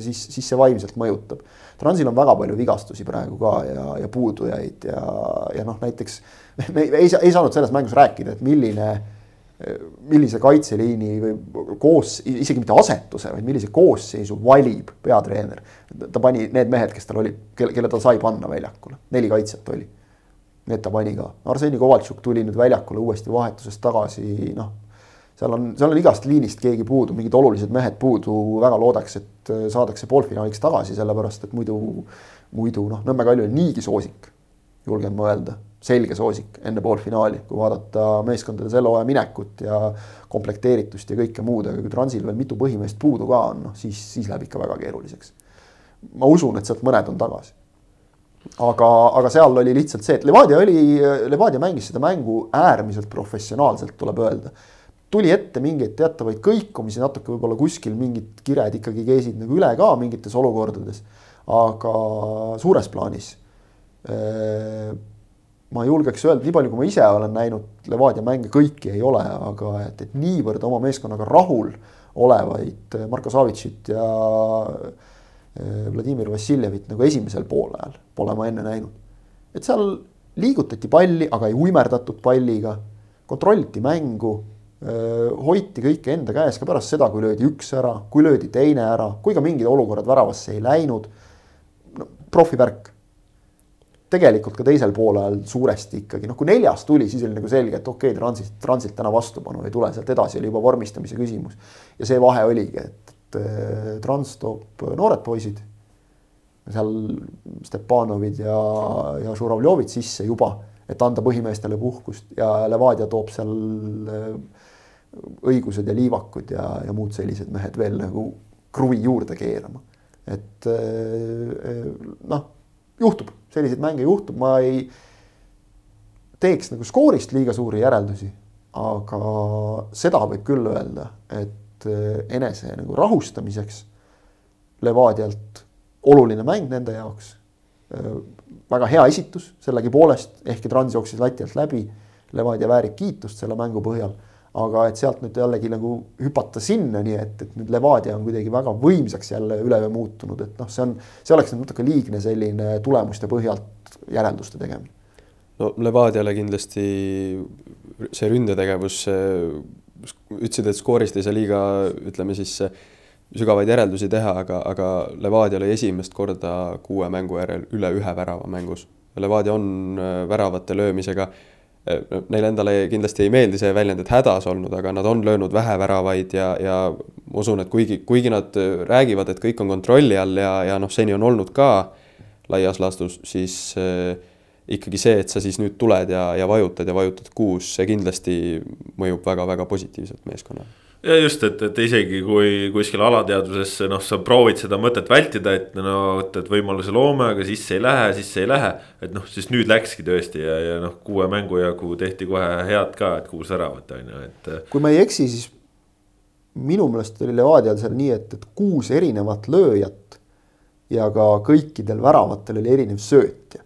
siis, siis see vaimselt mõjutab. Transil on väga palju vigastusi praegu ka ja, ja puudujaid ja, ja noh, näiteks me ei, ei saanud selles mängus rääkida, et milline, millise kaitseliini või koos, isegi mitte asetuse, vaid millise koosseisu valib peatreener. ta pani need mehed, kes tal olid, kelle, kelle ta sai panna väljakule, neli kaitset oli. Need ta pani ka, Arseni Kovaltšuk tuli nüüd väljakule uuesti vahetusest tagasi, noh seal on, seal on igast liinist keegi puudu, mingid olulised mehed puudu, väga loodaks, et äh, saadakse poolfinaaliks tagasi, sellepärast et muidu, muidu noh, Nõmme Kalju on niigi soosik, julgen ma öelda, selge soosik enne poolfinaali, kui vaadata meeskondade selle hooaja minekut ja komplekteeritust ja kõike muud, aga kui Transil veel mitu põhimeest puudu ka on, noh siis, siis läheb ikka väga keeruliseks. ma usun, et sealt mõned on tagasi aga, aga seal oli lihtsalt see, et Levadia oli, Levadia mängis seda mängu äärmiselt professionaalselt, tuleb öelda. Tuli ette mingeid teatavaid kõikumisi, natuke võib-olla kuskil mingid kired ikkagi keesid nagu üle ka mingites olukordades. aga suures plaanis ma julgeks öelda, nii palju, kui ma ise olen näinud Levadia mänge, kõiki ei ole, aga et, et niivõrd oma meeskonnaga rahul olevaid Marko Savitšit ja Vladimir Vassiljevit nagu esimesel poolajal pole ma enne näinud. et seal liigutati palli, aga ei uimerdatud palliga, kontrolliti mängu, hoiti kõike enda käes ka pärast seda, kui löödi üks ära, kui löödi teine ära, kui ka mingid olukorrad väravasse ei läinud. no profivärk tegelikult ka teisel poolel suuresti ikkagi noh, kui neljas tuli, siis oli nagu selge, et okei okay,, transit, transilt täna vastupanu ei tule, sealt edasi oli juba vormistamise küsimus. ja see vahe oligi, et, et trans toob noored poisid. seal Stepanovid ja, ja Žuravljovid sisse juba, et anda põhimeestele puhkust ja Levadia toob seal äh, õigused ja liivakud ja, ja muud sellised mehed veel nagu kruvi juurde keerama. et äh, noh juhtub, selliseid mänge juhtub, ma ei teeks nagu skoorist liiga suuri järeldusi, aga seda võib küll öelda, et eh, enese nagu rahustamiseks Levadialt oluline mäng nende jaoks. Väga hea esitus sellegipoolest, ehkki Trans jooksis lati alt läbi. Levadia väärib kiitust selle mängu põhjal aga et sealt nüüd jällegi nagu hüpata sinnani, et, et nüüd Levadia on kuidagi väga võimsaks jälle üleöö muutunud, et noh, see on, see oleks natuke liigne selline tulemuste põhjalt järelduste tegemine. no Levadiale kindlasti see ründetegevus, ütlesid, et skoorist ei saa liiga, ütleme siis sügavaid järeldusi teha, aga, aga Levadia lõi esimest korda kuue mängu järel üle ühe värava mängus. Levadia on väravate löömisega Äh, neile endale kindlasti ei meeldi see väljend, et hädas olnud, aga nad on löönud vähe väravaid ja, ja ma usun, et kuigi, kuigi nad räägivad, et kõik on kontrolli all ja, ja noh, seni on olnud ka laias laastus, siis äh, ikkagi see, et sa siis nüüd tuled ja, ja vajutad ja vajutad kuus, see kindlasti mõjub väga-väga positiivselt meeskonnale ja just, et, et isegi kui kuskil alateadvusesse noh, sa proovid seda mõtet vältida, et no vot, et võimaluse loome, aga sisse ei lähe, sisse ei lähe. et noh, siis nüüd läkski tõesti ja, ja noh, kuue mängu jagu tehti kohe head ka, et kuus väravat on ju, et. kui ma ei eksi, siis minu meelest oli Levadial seal nii, et, et kuus erinevat lööjat ja ka kõikidel väravatel oli erinev söötja.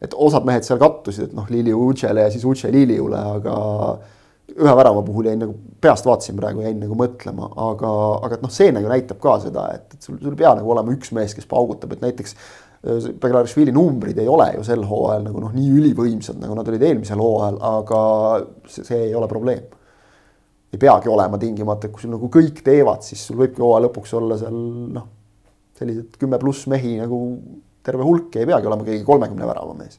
et osad mehed seal kattusid, et noh, Lili Utsele ja siis Utse Liliule, aga ühe värava puhul jäin nagu peast vaatasin praegu, jäin nagu mõtlema, aga, aga et noh, see nagu näitab ka seda, et, et sul, sul ei pea nagu olema üks mees, kes paugutab, et näiteks. Äh, Beglarishvili numbrid ei ole ju sel hooajal nagu noh, nii ülivõimsad, nagu nad olid eelmisel hooajal, aga see, see ei ole probleem. ei peagi olema tingimata, et kui sul nagu kõik teevad, siis sul võibki hooaja lõpuks olla seal noh, sellised kümme pluss mehi nagu terve hulk ja ei peagi olema keegi kolmekümne värava mees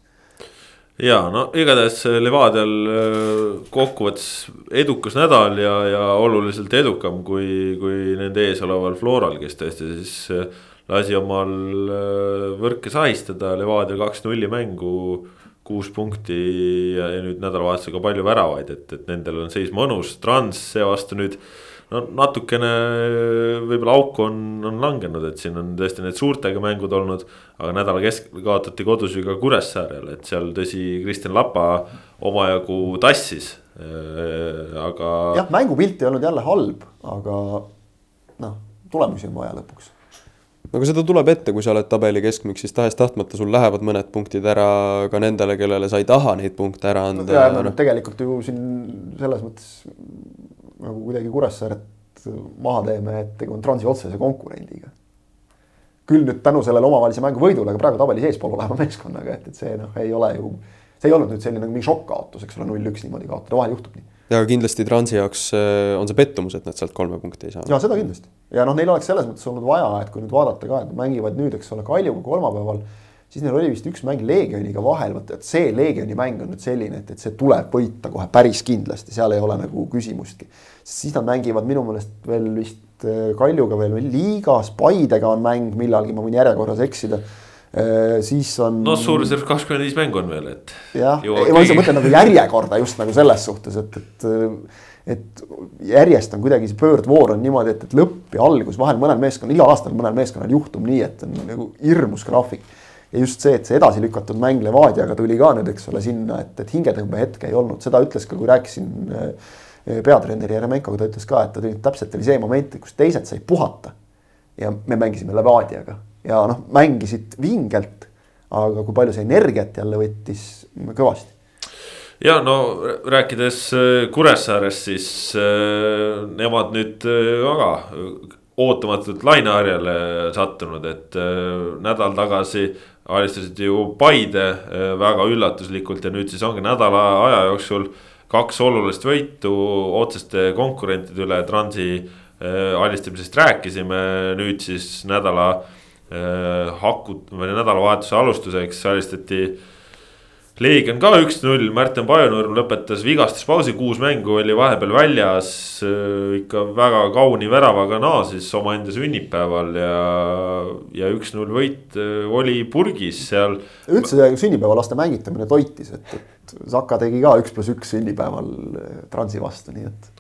ja no igatahes Levadial äh, kokkuvõttes edukas nädal ja, ja oluliselt edukam kui, kui nende ees oleval Floral, kes tõesti siis äh, lasi omal äh, võrke sahistada, Levadia kaks nulli mängu. kuus punkti ja, ja nüüd nädalavahetusega palju väravaid, et, et nendel on seis mõnus, Trans seevastu nüüd no natukene võib-olla auku on, on langenud, et siin on tõesti need suurtega mängud olnud. aga nädala keskel kaotati kodus ju ka Kuressaarele, et seal tõsi, Kristjan Lapa omajagu tassis, äh, aga. jah, mängupilt ei olnud jälle halb, aga noh, tulemusi on vaja lõpuks no aga seda tuleb ette, kui sa oled tabeli keskmik, siis tahes-tahtmata sul lähevad mõned punktid ära ka nendele, kellele sa ei taha neid punkte ära anda no,. no, no tegelikult ju siin selles mõttes nagu kuidagi Kuressaaret maha teeme, et tegu on Transi otsese konkurendiga. küll nüüd tänu sellele omavahelise mängu võidule, aga praegu tabelis eespool oleva meeskonnaga, et, et see noh, ei ole ju. see ei olnud nüüd selline nagu mingi šokk-kaotus, eks ole, null-üks niimoodi kaotada, vahel juhtub nii. ja kindlasti Transi jaoks äh, on see pettumus, et nad sealt kolme punkti ei saanud. ja seda kindlasti ja noh, neil oleks selles mõttes olnud vaja, et kui nüüd vaadata ka, et mängivad nüüd, eks ole, Kaljuga kolmapäeval siis neil oli vist üks mäng Leegioniga vahel, vot et see Leegioni mäng on nüüd selline, et, et see tuleb võita kohe päris kindlasti, seal ei ole nagu küsimustki. siis nad mängivad minu meelest veel vist äh, Kaljuga veel liigas, Paidega on mäng millalgi, ma võin järjekorras eksida äh, siis on. no suurusjärk kakskümmend viis mängu on veel, et. jah, ma lihtsalt mõtlen nagu järjekorda just nagu selles suhtes, et, et. et järjest on kuidagi see pöördvoor on niimoodi, et, et lõpp ja algus vahel mõnel meeskonnal, igal aastal mõnel meeskonnal juhtub nii, et on nagu hirmus graafik ja just see, et see edasi lükatud mäng Levadiaga tuli ka nüüd, eks ole, sinna, et, et hingetõmbehetke ei olnud, seda ütles ka, kui rääkisin äh, peatreeneri Jeremenkoga, ta ütles ka, et ta tuli täpselt oli see moment, kus teised said puhata. ja me mängisime Levadiaga. Ja noh, mängisid vingelt, aga kui palju see energiat jälle võttis, kõvasti. Ja no rääkides äh, Kuressaarest, siis äh, nemad nüüd väga ootamatult laineharjale sattunud, et nädal tagasi alistasid ju Paide äh, väga üllatuslikult ja nüüd siis ongi nädala aja jooksul kaks olulist võitu otseste konkurentide üle Transi äh, alistamisest rääkisime, nüüd siis nädala äh, hakut- või nädalavahetuse alustuseks alistati Leegion ka üks-null, Märten Pajunurm lõpetas vigastuspausi, kuus mängu oli vahepeal väljas. ikka väga kauni väravaga naasis omaenda sünnipäeval ja, ja üks-null võit oli purgis seal. üldse sünnipäevalaste mängitamine toitis, et, et Saka tegi ka üks pluss üks sünnipäeval Transi vastu, nii et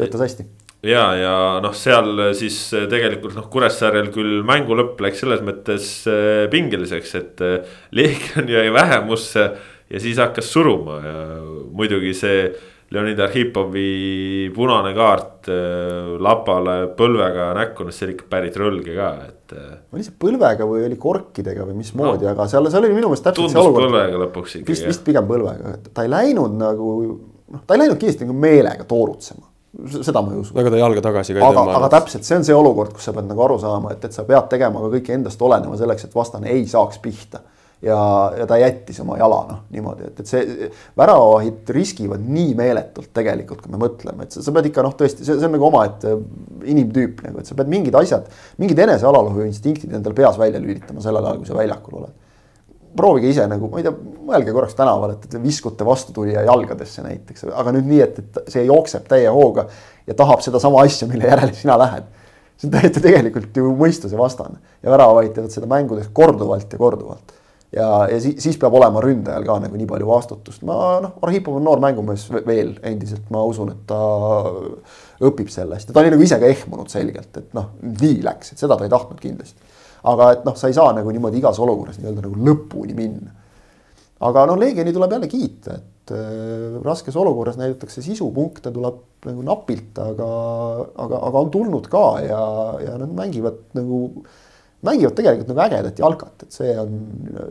töötas hästi ja, ja noh, seal siis tegelikult noh, Kuressaarel küll mängu lõpp läks selles mõttes äh, pingeliseks, et äh, Leegion jäi vähemusse ja siis hakkas suruma ja muidugi see Leonid Arhipovi punane kaart lapale põlvega näkku, noh see oli ikka päris rõlge ka, et. oli see põlvega või oli korkidega või mismoodi no,, aga seal, seal oli minu meelest täpselt see olukord. põlvega lõpuks ikkagi. vist, vist pigem põlvega, et ta ei läinud nagu noh, ta ei läinud kindlasti nagu meelega toorutsema seda ma ei usu. aga ta jalga tagasi ka ei tõmba. aga täpselt, see on see olukord, kus sa pead nagu aru saama, et, et sa pead tegema ka kõike endast oleneva selleks, et vastane ei saaks pihta. ja, ja ta jättis oma jala noh, niimoodi, et, et see väravahid riskivad nii meeletult tegelikult, kui me mõtleme, et sa, sa pead ikka noh, tõesti, see, see on nagu omaette inimtüüp nagu, et sa pead mingid asjad, mingid enesealalhoiuinstinktid endal peas välja lülitama sellel ajal, kui sa väljakul oled proovige ise nagu, ma ei tea, mõelge korraks tänaval, et te viskute vastutulija jalgadesse näiteks, aga nüüd nii, et, et see jookseb täie hooga ja tahab sedasama asja, mille järele sina lähed. see on täiesti tegelikult ju mõistuse vastane ja väravavaid teevad seda mängudes korduvalt ja korduvalt. ja, ja siis, siis peab olema ründajal ka nagu nii palju vastutust, ma noh, Arhipov on noor mängumees veel endiselt, ma usun, et ta õpib sellest ja ta oli nagu ise ka ehmunud selgelt, et noh, nii läks, et seda ta ei tahtnud kindlasti aga et noh, sa ei saa nagu niimoodi igas olukorras nii-öelda nagu lõpuni minna. aga noh, Leegioni tuleb jälle kiita, et äh, raskes olukorras näidatakse sisupunkte, tuleb nagu napilt, aga, aga, aga on tulnud ka ja, ja nad mängivad nagu mängivad tegelikult nagu ägedat jalkat, et see on,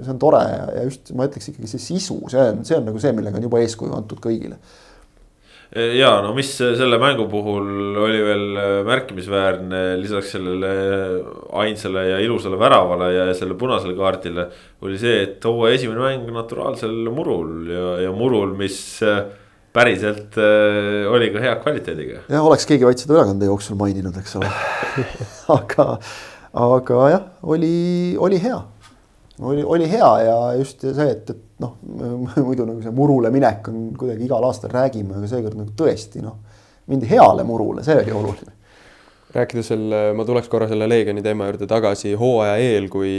see on tore ja just ma ütleks ikkagi see sisu, see on, see on nagu see, millega on juba eeskuju antud kõigile ja no mis selle mängu puhul oli veel märkimisväärne lisaks sellele ainsale ja ilusale väravale ja selle punasele kaardile. oli see, et hooaja esimene mäng naturaalsel murul ja, ja murul, mis päriselt oli ka hea kvaliteediga. jah, oleks keegi vaid seda ülekande jooksul maininud, eks ole aga, aga jah, oli, oli hea oli, oli hea ja just see, et, et noh, muidu nagu see murule minek on kuidagi igal aastal räägime, aga seekord nagu tõesti noh, mindi heale murule, see oli oluline. rääkides selle, ma tuleks korra selle Leegioni teema juurde tagasi hooaja eel, kui,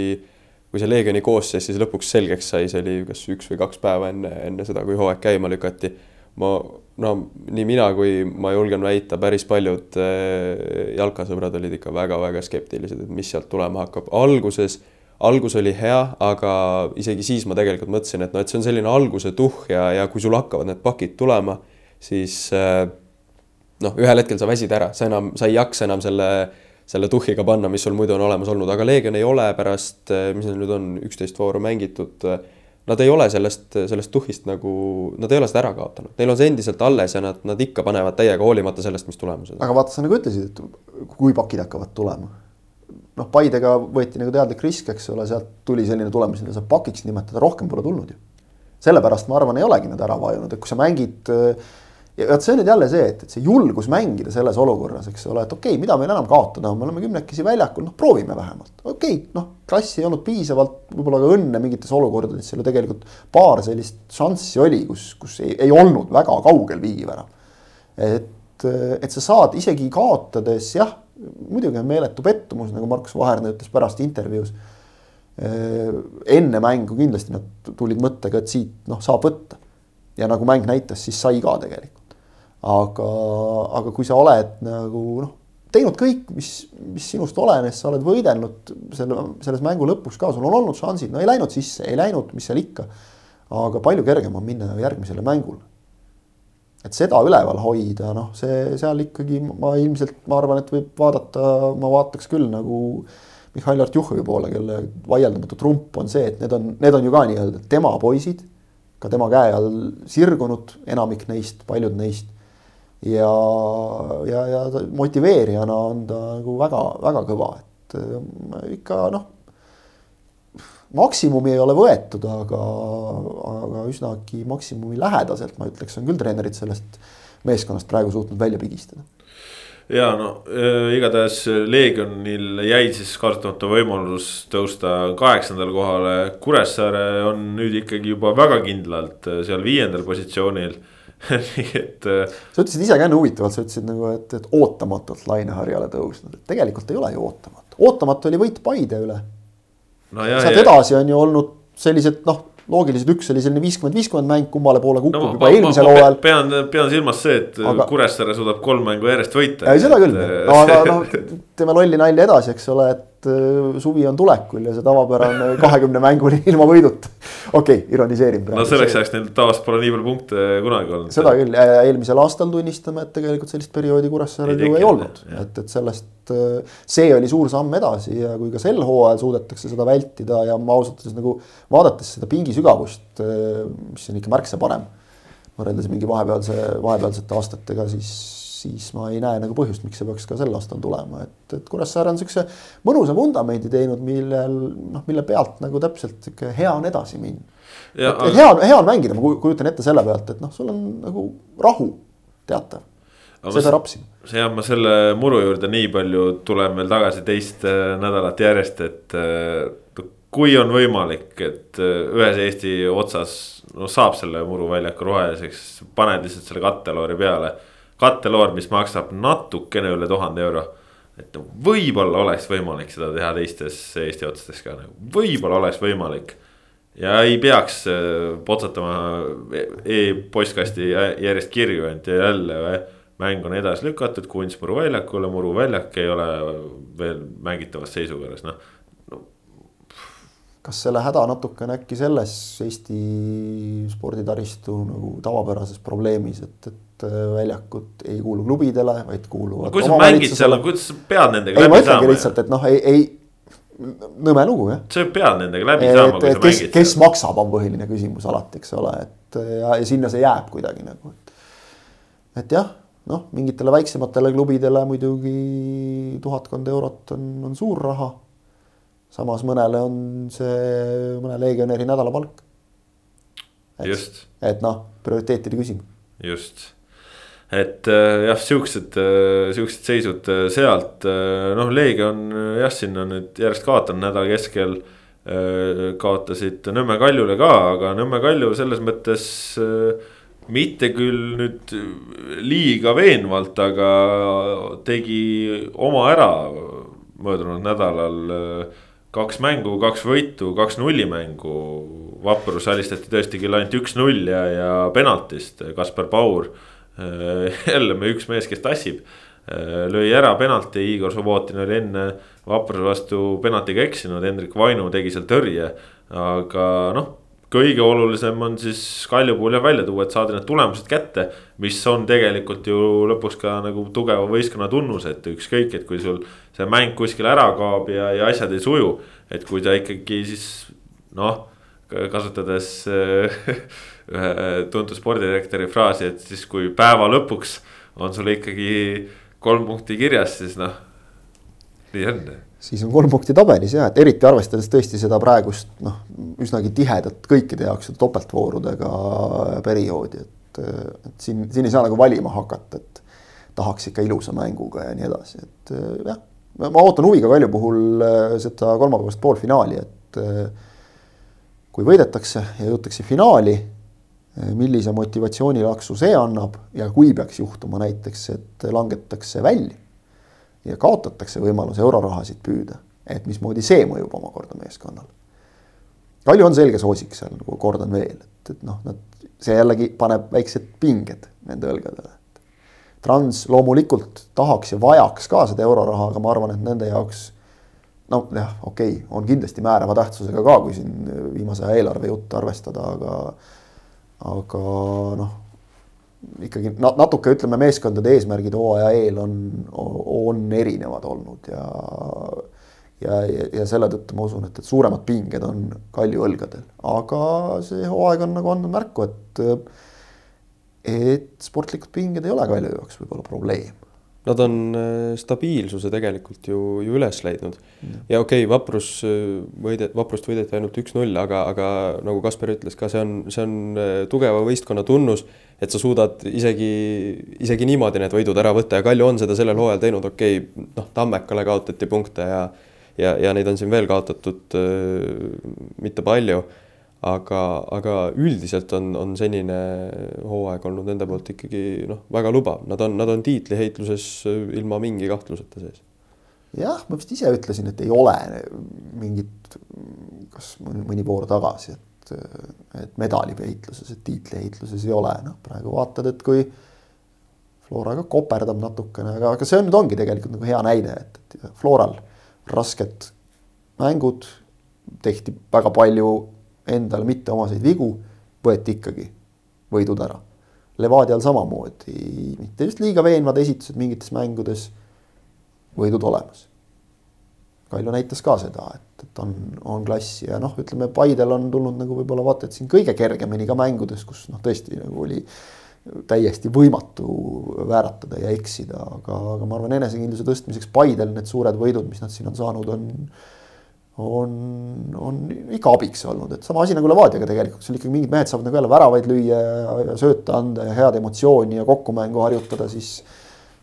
kui see Leegioni koosseis siis lõpuks selgeks sai, see oli kas üks või kaks päeva enne, enne seda, kui hooaeg käima lükati. ma, no nii mina kui ma julgen väita, päris paljud eh, jalkasõbrad olid ikka väga-väga skeptilised, et mis sealt tulema hakkab. alguses algus oli hea, aga isegi siis ma tegelikult mõtlesin, et noh, et see on selline alguse tuhh ja, ja kui sul hakkavad need pakid tulema, siis äh, noh, ühel hetkel sa väsid ära, sa enam, sa ei jaksa enam selle, selle tuhhiga panna, mis sul muidu on olemas olnud, aga Leegion ei ole pärast, äh, mis neil nüüd on, üksteist vooru mängitud. Nad ei ole sellest, sellest tuhhist nagu, nad ei ole seda ära kaotanud, neil on see endiselt alles ja nad, nad ikka panevad täiega, hoolimata sellest, mis tulemused. aga vaata, sa nagu ütlesid, et kui pakid hakkavad tulema noh, Paidega võeti nagu teadlik risk, eks ole, sealt tuli selline tulemus, mida saab pakiks nimetada, rohkem pole tulnud ju. sellepärast ma arvan, ei olegi nad ära vajunud, et kui sa mängid. ja vot see on nüüd jälle see, et, et see julgus mängida selles olukorras, eks ole, et okei okay,, mida meil enam kaotada on, me oleme kümnekesi väljakul, noh proovime vähemalt. okei okay,, noh klassi ei olnud piisavalt, võib-olla ka õnne mingites olukordades, seal ju tegelikult paar sellist šanssi oli, kus, kus ei, ei olnud väga kaugel viigivärav. et, et sa saad isegi kaotades jah muidugi on meeletu pettumus, nagu Markus Vaherna ütles pärast intervjuus. enne mängu kindlasti nad tulid mõttega, et siit noh, saab võtta. ja nagu mäng näitas, siis sai ka tegelikult. aga, aga kui sa oled nagu noh, teinud kõik, mis, mis sinust olenes, sa oled võidelnud selle, selles mängu lõpuks ka, sul on olnud šansid, no ei läinud sisse, ei läinud, mis seal ikka. aga palju kergem on minna järgmisele mängule. Et seda üleval hoida, noh, see seal ikkagi ma ilmselt, ma arvan, et võib vaadata, ma vaataks küll nagu Mihhail Artjuhhovi poole, kelle vaieldamatu trump on see, et need on, need on ju ka nii-öelda tema poisid, ka tema käe all sirgunud, enamik neist, paljud neist ja, ja, ja motiveerijana on ta nagu väga-väga kõva, et äh, ikka noh. Maksimumi ei ole võetud, aga, aga üsnagi maksimumi lähedaselt, ma ütleks, on küll treenerid sellest meeskonnast praegu suutnud välja pigistada ja no äh, igatahes Leegionil jäi siis kasutamata võimalus tõusta kaheksandale kohale. Kuressaare on nüüd ikkagi juba väga kindlalt äh, seal viiendal positsioonil nii et. Äh, sa ütlesid ise ka enne huvitavalt, sa ütlesid nagu, et, et ootamatult laineharjale tõusnud, et tegelikult ei ole ju ootamatu, ootamatu oli võit Paide üle no. sealt edasi on ju olnud sellised noh, loogiliselt üks oli selline viiskümmend, viiskümmend mäng, kummale poole kukub no, juba eelmisel hooajal. pean, pean silmas see, et aga... Kuressaare suudab kolm mängu järjest võita. ei, seda küll, aga noh, teeme lolli nalja edasi, eks ole, et et äh, suvi on tulekul ja see tavapärane kahekümne mänguni ilma võiduta. okei okay,, ironiseerin praegu. no selleks ajaks neil tavaliselt pole nii palju punkte kunagi olnud. seda küll, eelmisel aastal tunnistame, et tegelikult sellist perioodi Kuressaarel ju ei olnud, et, et sellest, äh, see oli suur samm edasi ja kui ka sel hooajal suudetakse seda vältida ja ma ausalt öeldes nagu vaadates seda pingi sügavust, äh, mis on ikka märksa parem võrreldes mingi vahepealse, vahepealsete aastatega, siis siis ma ei näe nagu põhjust, miks see peaks ka sel aastal tulema, et, et Kuressaare on niisuguse mõnusa vundamendi teinud, millel noh, mille pealt nagu täpselt sihuke hea on edasi minna. et, et hea on, hea on mängida, ma kujutan ette selle pealt, et noh, sul on nagu rahu teatav. seda rapsima. jah, ma selle muru juurde nii palju tulen veel tagasi teist äh, nädalat järjest, et äh, kui on võimalik, et äh, ühes Eesti otsas no saab selle muruväljaku roheliseks, paned lihtsalt selle katteloori peale katteloor, mis maksab natukene üle tuhande euro. et võib-olla oleks võimalik seda teha teistes Eesti otsades ka nagu, võib-olla oleks võimalik. ja ei peaks äh, potsatama e-postkasti järjest kirju ja jälle mäng on edasi lükatud Kunstmuru väljakule, Muru väljak ei ole veel mängitavas seisukorras, noh no. Kas selle häda natuke on äkki selles Eesti sporditaristu nagu tavapärases probleemis, et, et et äh, väljakud ei kuulu klubidele, vaid kuuluvad no,. kui sa mängid seal, kuidas sa pead nendega ei, läbi saama? lihtsalt, et noh, ei, ei, nõme lugu jah. sa pead nendega läbi saama, kui sa kes, mängid. kes seal. maksab, on põhiline küsimus alati, eks ole, et ja, ja sinna see jääb kuidagi nagu, et. et jah, noh, mingitele väiksematele klubidele muidugi tuhatkond eurot on, on suur raha. Samas mõnele on see mõne legionäri nädalapalk. et, et noh, prioriteetide küsimus. just et äh, jah, siuksed, äh, siuksed seisud äh, sealt, noh, Leegion jah, siin on nüüd järjest kaotanud nädala keskel. kaotasid Nõmme Kaljule ka, aga Nõmme Kalju selles mõttes mitte küll nüüd liiga veenvalt, aga tegi oma ära möödunud nädalal. Kaks mängu, kaks võitu, kaks nullimängu. Vaprus alistati tõesti küll ainult üks-null ja, ja penaltist Kaspar Paur Äh, jälle me üks mees, kes tassib. Äh, lõi ära penalti, Igor Subbotin oli enne Vapruse vastu penaltiga eksinud, Hendrik Vainu tegi seal tõrje. aga noh, kõige olulisem on siis Kalju puhul jah välja tuua, et saada need tulemused kätte. mis on tegelikult ju lõpuks ka nagu tugeva võistkonna tunnus, et ükskõik, et kui sul see mäng kuskil ära kaob ja, ja asjad ei suju. et kui ta ikkagi siis noh, kasutades ühe tuntud spordidirektori fraasi, et siis kui päeva lõpuks on sul ikkagi kolm punkti kirjas, siis noh, nii on siis on kolm punkti tabelis ja, et eriti arvestades tõesti seda praegust noh, üsnagi tihedat kõikide jaoks topeltvoorudega perioodi, et, et siin, siin ei saa nagu valima hakata, et tahaks ikka ilusa mänguga ja nii edasi, et jah. ma ootan huviga Kalju puhul äh, seda kolmapäevast poolfinaali, et äh, kui võidetakse ja jõutakse finaali Eh, millise motivatsioonilaksu see annab ja kui peaks juhtuma näiteks, et langetakse välja ja kaotatakse võimalus eurorahasid püüda, et mismoodi see mõjub omakorda meeskonnale. Kalju on selge soosik seal, nagu kordan veel, et, et noh, nad, see jällegi paneb väiksed pinged nende õlgadele. Trans loomulikult tahaks ja vajaks ka seda euroraha, aga ma arvan, et nende jaoks noh, jah, okei okay,, on kindlasti määrava tähtsusega ka, kui siin viimase aja eelarve juttu arvestada, aga aga noh, ikkagi natuke ütleme, meeskondade eesmärgid hooaja eel on, on erinevad olnud ja ja, ja, ja selle tõttu ma usun, et, et suuremad pinged on Kalju õlgadel, aga see hooaeg on nagu andnud märku, et et sportlikud pinged ei ole Kalju jaoks võib-olla probleem. Nad on äh, stabiilsuse tegelikult ju, ju üles leidnud. Ja, ja okei okay,, vaprus äh, võide, vaprust võideti ainult üks-null, aga, aga nagu Kaspar ütles ka, see on, see on äh, tugeva võistkonna tunnus, et sa suudad isegi, isegi niimoodi need võidud ära võtta ja Kalju on seda sellel hooajal teinud, okei okay,, noh, Tammekale kaotati punkte ja ja, ja neid on siin veel kaotatud äh, mitte palju. aga, aga üldiselt on, on senine hooaeg olnud nende poolt ikkagi noh, väga lubav, nad on, nad on tiitliheitluses ilma mingi kahtluseta sees. jah, ma vist ise ütlesin, et ei ole mingit, kas mõni voor tagasi, et, et medaliheitluses, et tiitliheitluses ei ole, noh praegu vaatad, et kui Flora ka koperdab natukene, aga, aga see on nüüd ongi tegelikult nagu hea näide, et, et Floral rasked mängud, tehti väga palju endale mitteomaseid vigu, võeti ikkagi võidud ära. Levadial samamoodi, mitte just liiga veenvad esitused mingites mängudes, võidud olemas. Kalju näitas ka seda, et, et on, on klassi ja noh, ütleme Paidel on tulnud nagu võib-olla vaata, et siin kõige kergemini ka mängudes, kus noh, tõesti nagu oli täiesti võimatu vääratada ja eksida, aga, aga ma arvan, enesekindluse tõstmiseks Paidel need suured võidud, mis nad siin on saanud, on on, on ikka abiks olnud, et sama asi nagu Levadiaga tegelikult, seal ikkagi mingid mehed saavad nagu jälle väravaid lüüa ja, ja sööta anda ja head emotsiooni ja kokkumängu harjutada, siis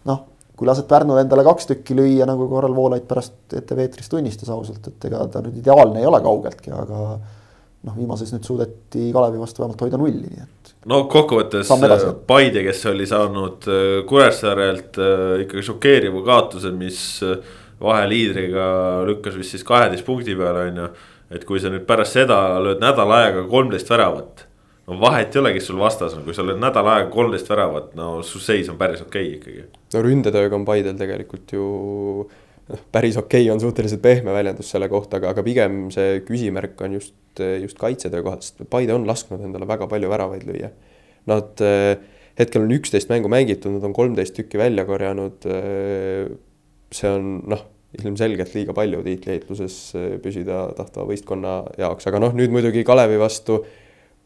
noh, kui lased Pärnul endale kaks tükki lüüa, nagu korral Voolaid pärast ETV eetris tunnistas ausalt, et ega ta nüüd ideaalne ei ole kaugeltki, aga noh, viimases nüüd suudeti Kalevi vastu vähemalt hoida nulli, nii et. no kokkuvõttes Paide, kes oli saanud äh, Kuressaarelt äh, ikkagi šokeeriva kaotuse, mis äh, vaheliidriga lükkas vist siis kaheteist punkti peale, on ju. et kui sa nüüd pärast seda lööd nädal aega kolmteist väravat. No vahet ei ole, kes sul vastas on, kui sa lööd nädal aega kolmteist väravat, no su seis on päris okei okay ikkagi. no ründetööga on Paidel tegelikult ju noh, päris okei okay on suhteliselt pehme väljendus selle kohta, aga, aga pigem see küsimärk on just just, kaitsetöö kohalt, sest Paide on lasknud endale väga palju väravaid lüüa. Nad eh, hetkel on üksteist mängu mängitud, nad on kolmteist tükki välja korjanud. Eh, see on noh, ilmselgelt liiga palju tiitliheitluses eh, püsida tahtva võistkonna jaoks, aga noh, nüüd muidugi Kalevi vastu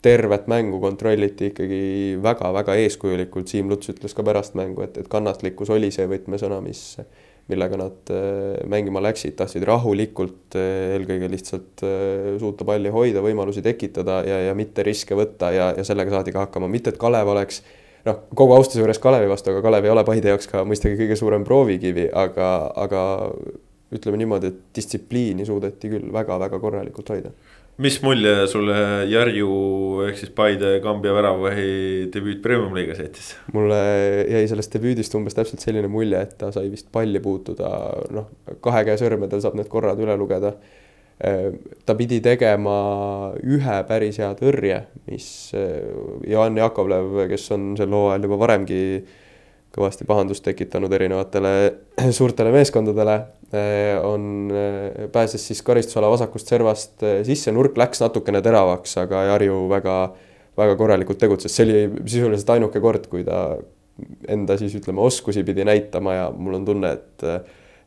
tervet mängu kontrolliti ikkagi väga-väga eeskujulikult, Siim Luts ütles ka pärast mängu, et, et kannatlikkus oli see võtmesõna, mis millega nad äh, mängima läksid, tahtsid rahulikult äh, eelkõige lihtsalt äh, suuta palli hoida, võimalusi tekitada ja, ja mitte riske võtta ja, ja sellega saadi ka hakkama, mitte et Kalev oleks noh, kogu austuse juures Kalevi vastu, aga Kalev ei ole Paide jaoks ka mõistagi kõige suurem proovikivi, aga, aga ütleme niimoodi, et distsipliini suudeti küll väga-väga korralikult hoida mis mulje sulle Jarju ehk siis Paide Kambja väravahi debüüt Premium-liigas jättis? mulle jäi sellest debüüdist umbes täpselt selline mulje, et ta sai vist palli puutuda, noh, kahe käe sõrmedel saab need korrad üle lugeda. ta pidi tegema ühe päris hea tõrje, mis Jaan Jakovlev, kes on sel hooajal juba varemgi kõvasti pahandust tekitanud erinevatele suurtele meeskondadele on, äh, pääses siis karistusala vasakust servast äh, sisse, nurk läks natukene teravaks, aga Jarju väga, väga korralikult tegutses, see oli sisuliselt ainuke kord, kui ta enda siis ütleme oskusi pidi näitama ja mul on tunne, et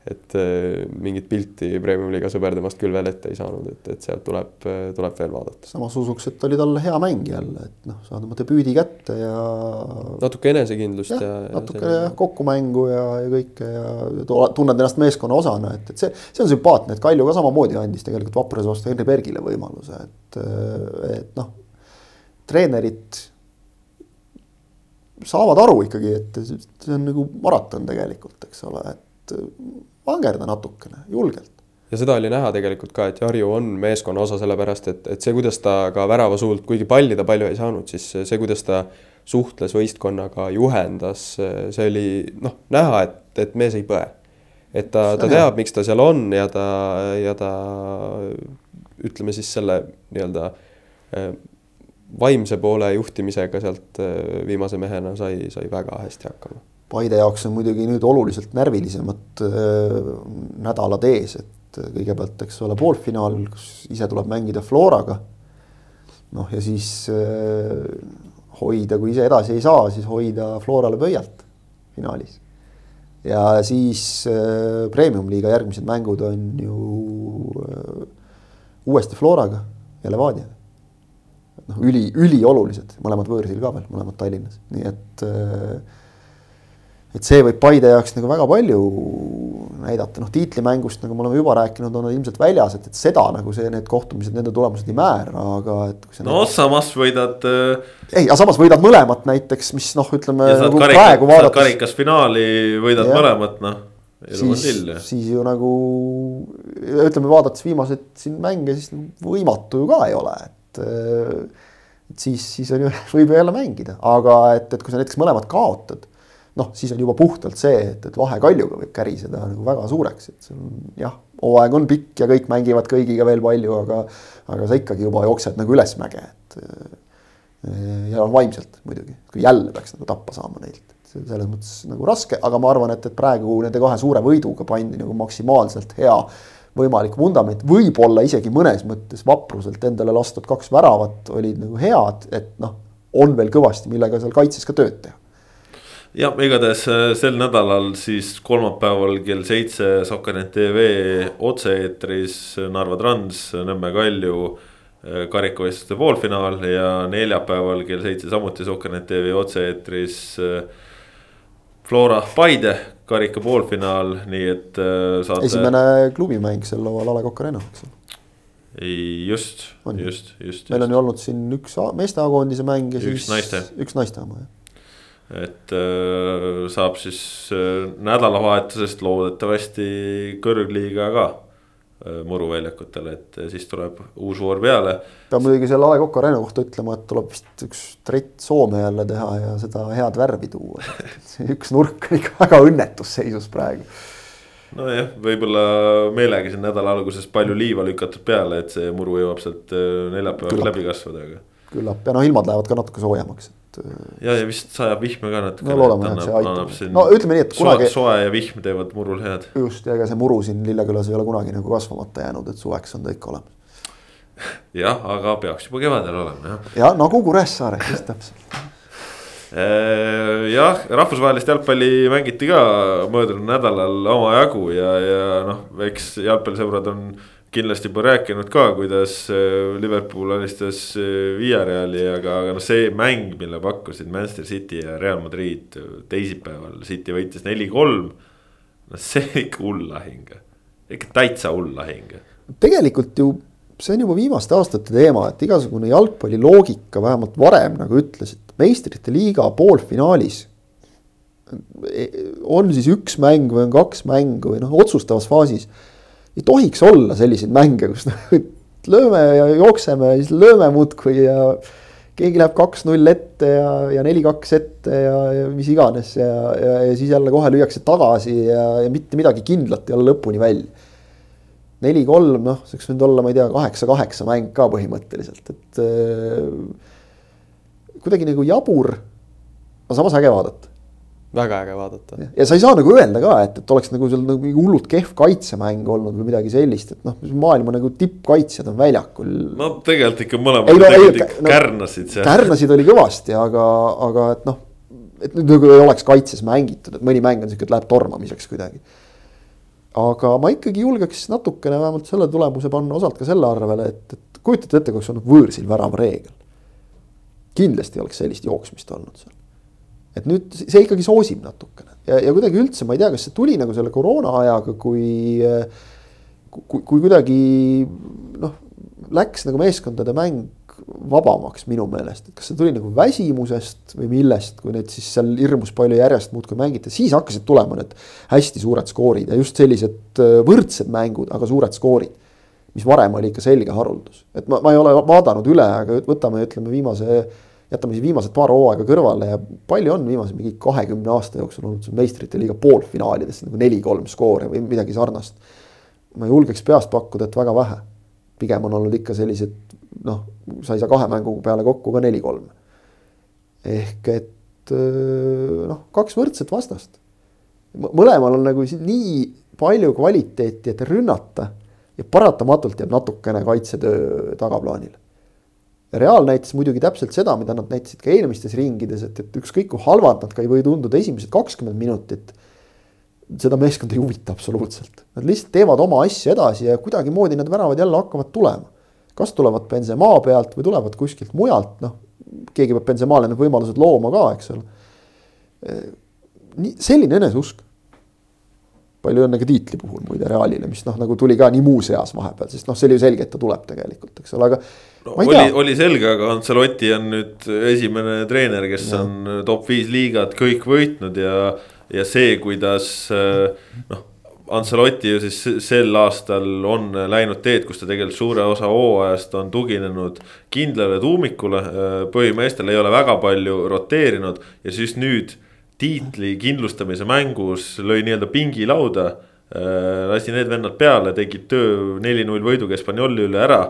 et äh, mingit pilti Premium-liiga sõber temast küll veel ette ei saanud, et, et sealt tuleb, tuleb veel vaadata. samas usuks, et oli talle hea mäng jälle, et noh, saad oma debüüdi kätte ja. natuke enesekindlust ja. ja natuke ja kokkumängu ja, ja kõike ja tunned ennast meeskonna osana, et, et see, see on sümpaatne, et Kalju ka samamoodi andis tegelikult Vapruse vastu Henri Bergile võimaluse, et, et noh, treenerid saavad aru ikkagi, et see on nagu maraton tegelikult, eks ole, et vangerda natukene, julgelt. ja seda oli näha tegelikult ka, et Jarju on meeskonna osa, sellepärast et, et see, kuidas ta ka värava suult, kuigi palli ta palju ei saanud, siis see, kuidas ta suhtles võistkonnaga, juhendas, see oli noh, näha, et, et mees ei põe. et ta, ta teab, miks ta seal on ja ta, ja ta ütleme siis selle nii-öelda eh, vaimse poole juhtimisega sealt eh, viimase mehena sai, sai väga hästi hakkama Paide jaoks on muidugi nüüd oluliselt närvilisemad äh, nädalad ees, et kõigepealt, eks ole, poolfinaal, kus ise tuleb mängida Floraga. noh, ja siis äh, hoida, kui ise edasi ei saa, siis hoida Florale pöialt finaalis. ja siis äh, premium-liiga järgmised mängud on ju äh, uuesti Floraga ja Levadiaga noh, üli, üliolulised, mõlemad võõrsil ka veel, mõlemad Tallinnas, nii et äh, et see võib Paide jaoks nagu väga palju näidata, noh tiitlimängust, nagu me oleme juba rääkinud, on ilmselt väljas, et, et seda nagu see, need kohtumised, nende tulemused ei määra, aga et. no näiteks... samas võidad äh.... ei, aga samas võidad mõlemat näiteks, mis noh, ütleme. Nagu praegu vaadates. karikas finaali, võidad ja. mõlemat, noh. siis, siis ju nagu ütleme, vaadates viimaseid siin mänge, siis võimatu ju ka ei ole, et et siis, siis on ju, võib ju jälle mängida, aga et, et kui sa näiteks mõlemad kaotad noh, siis on juba puhtalt see, et, et vahe Kaljuga võib käriseda nagu väga suureks, et see on jah, hooaeg on pikk ja kõik mängivad kõigiga veel palju, aga, aga sa ikkagi juba jooksed nagu ülesmäge, et. ja vaimselt muidugi, kui jälle peaks nagu tappa saama neilt, selles mõttes nagu raske, aga ma arvan, et, et praegu nende kahe suure võiduga pandi nagu maksimaalselt hea võimalik vundament, võib-olla isegi mõnes mõttes vapruselt endale lastud kaks väravat olid nagu head, et noh, on veel kõvasti, millega seal kaitses ka tööd teha jah, igatahes äh, sel nädalal siis kolmapäeval kell seitse Sokkernet tv otse-eetris Narva Trans, Nõmme Kalju äh, karikavõistluste poolfinaal ja neljapäeval kell seitse samuti Sokkernet tv otse-eetris äh, Flora Paide karika poolfinaal, nii et saate. esimene klubimäng sel laual A Le Coq Arena, eks ole ei, just, just, just. meil on ju olnud siin üks meestekoondise mäng ja üks siis naiste. üks naiste oma jah et äh, saab siis äh, nädalavahetusest loodetavasti kõrgliiga ka äh, muruväljakutele, et siis tuleb uus voor peale. peab muidugi selle A Coq Arena kohta ütlema, et tuleb vist üks trett Soome jälle teha ja seda head värvi tuua see üks nurk on ikka väga õnnetus seisus praegu. nojah, võib-olla meelega siin nädala alguses palju liiva lükatud peale, et see muru jõuab sealt neljapäeval läbi kasvada, aga. Küllap ja noh, ilmad lähevad ka natuke soojemaks et. ja, ja vist sajab vihma ka natuke. no loodame, et see aitab. no ütleme nii, et kunagi. soe ja vihm teevad murul head. just, ja ega see muru siin Lillekülas ei ole kunagi nagu kasvamata jäänud, et suveks on ta ikka olemas. jah, aga peaks juba kevadel olema jah. ja nagu Kuressaare, just täpselt äh, jah, rahvusvahelist jalgpalli mängiti ka möödunud nädalal omajagu ja, ja noh, eks jalgpallisõbrad on kindlasti juba rääkinud ka, kuidas äh, Liverpool alistas äh, Villareali, aga, aga noh, see mäng, mille pakkusid Manchester City ja Real Madrid teisipäeval, City võitis neli-kolm. no see ikka hull lahing, ikka täitsa hull lahing. tegelikult ju see on juba viimaste aastate teema, et igasugune jalgpalli loogika vähemalt varem nagu ütles, et meistrite liiga poolfinaalis on siis üks mäng või on kaks mängu või noh, otsustavas faasis ei tohiks olla selliseid mänge, kus lööme ja jookseme ja siis lööme muudkui ja keegi läheb kaks-null ette ja, ja neli-kaks ette ja, ja mis iganes ja, ja, ja siis jälle kohe lüüakse tagasi ja, ja mitte midagi kindlat ei ole lõpuni välja. neli-kolm, noh, see oleks võinud olla, ma ei tea, kaheksa-kaheksa mäng ka põhimõtteliselt, et äh, kuidagi nagu jabur, aga samas äge vaadata väga äge vaadata. ja sa ei saa nagu öelda ka, et, et oleks nagu seal nagu mingi hullult kehv kaitsemäng olnud või midagi sellist, et noh, maailma nagu tippkaitsjad on väljakul. no tegelikult ikka mõlemad no, tegid ikka no, kärnasid seal. kärnasid oli kõvasti, aga, aga et noh, et nüüd nagu ei oleks kaitses mängitud, et mõni mäng on sihuke, et läheb tormamiseks kuidagi. aga ma ikkagi julgeks natukene vähemalt selle tulemuse panna osalt ka selle arvele, et, et kujutate ette, kui oleks olnud võõrsil värava reegel. kindlasti oleks sellist jooksmist olnud seal et nüüd see ikkagi soosib natukene. Ja, ja kuidagi üldse ma ei tea, kas see tuli nagu selle koroona ajaga, kui, kui, kui kuidagi noh, läks nagu meeskondade mäng vabamaks minu meelest, et kas see tuli nagu väsimusest või millest, kui neid siis seal hirmus palju järjest muudkui mängiti, siis hakkasid tulema need hästi suured skoorid ja just sellised äh, võrdsed mängud, aga suured skoorid. mis varem oli ikka selge haruldus, et ma, ma ei ole vaadanud üle, aga võtame, ütleme viimase jätame siis viimased paar hooaega kõrvale ja palju on viimase mingi kahekümne aasta jooksul olnud meistrite liiga poolfinaalides nagu neli-kolm skoori või midagi sarnast. ma julgeks peast pakkuda, et väga vähe. pigem on olnud ikka sellised noh, sa ei saa kahe mängu peale kokku ka neli-kolm. ehk et noh, kaks võrdset vastast. mõlemal on nagu nii palju kvaliteeti, et rünnata ja paratamatult jääb natukene kaitsetöö tagaplaanile. Real näitas muidugi täpselt seda, mida nad näitasid ka eelmistes ringides, et, et ükskõik kui halvad nad ka ei või tunduda esimesed kakskümmend minutit. seda meeskonda ei huvita absoluutselt, nad lihtsalt teevad oma asju edasi ja kuidagimoodi need väravad jälle hakkavad tulema. kas tulevad Benzema pealt või tulevad kuskilt mujalt, noh, keegi peab Benzemale need võimalused looma ka, eks ole. nii, selline eneseusk palju õnne ka tiitli puhul muide Realile, mis noh, nagu tuli ka nii muuseas vahepeal, sest noh, see oli ju selge, et ta tuleb tegelikult, eks ole, aga no,. oli, oli selge, aga Ancelotti on nüüd esimene treener, kes ja. on top viis liigat kõik võitnud ja, ja see, kuidas noh. Ancelotti ju siis sel aastal on läinud teed, kus ta tegelikult suure osa hooajast on tuginenud kindlale tuumikule. põhimeestel ei ole väga palju roteerinud ja siis nüüd tiitli kindlustamise mängus lõi nii-öelda pingilauda. Äh, lasi need vennad peale, tegid töö neli-null võiduga Hispaanioli üle ära.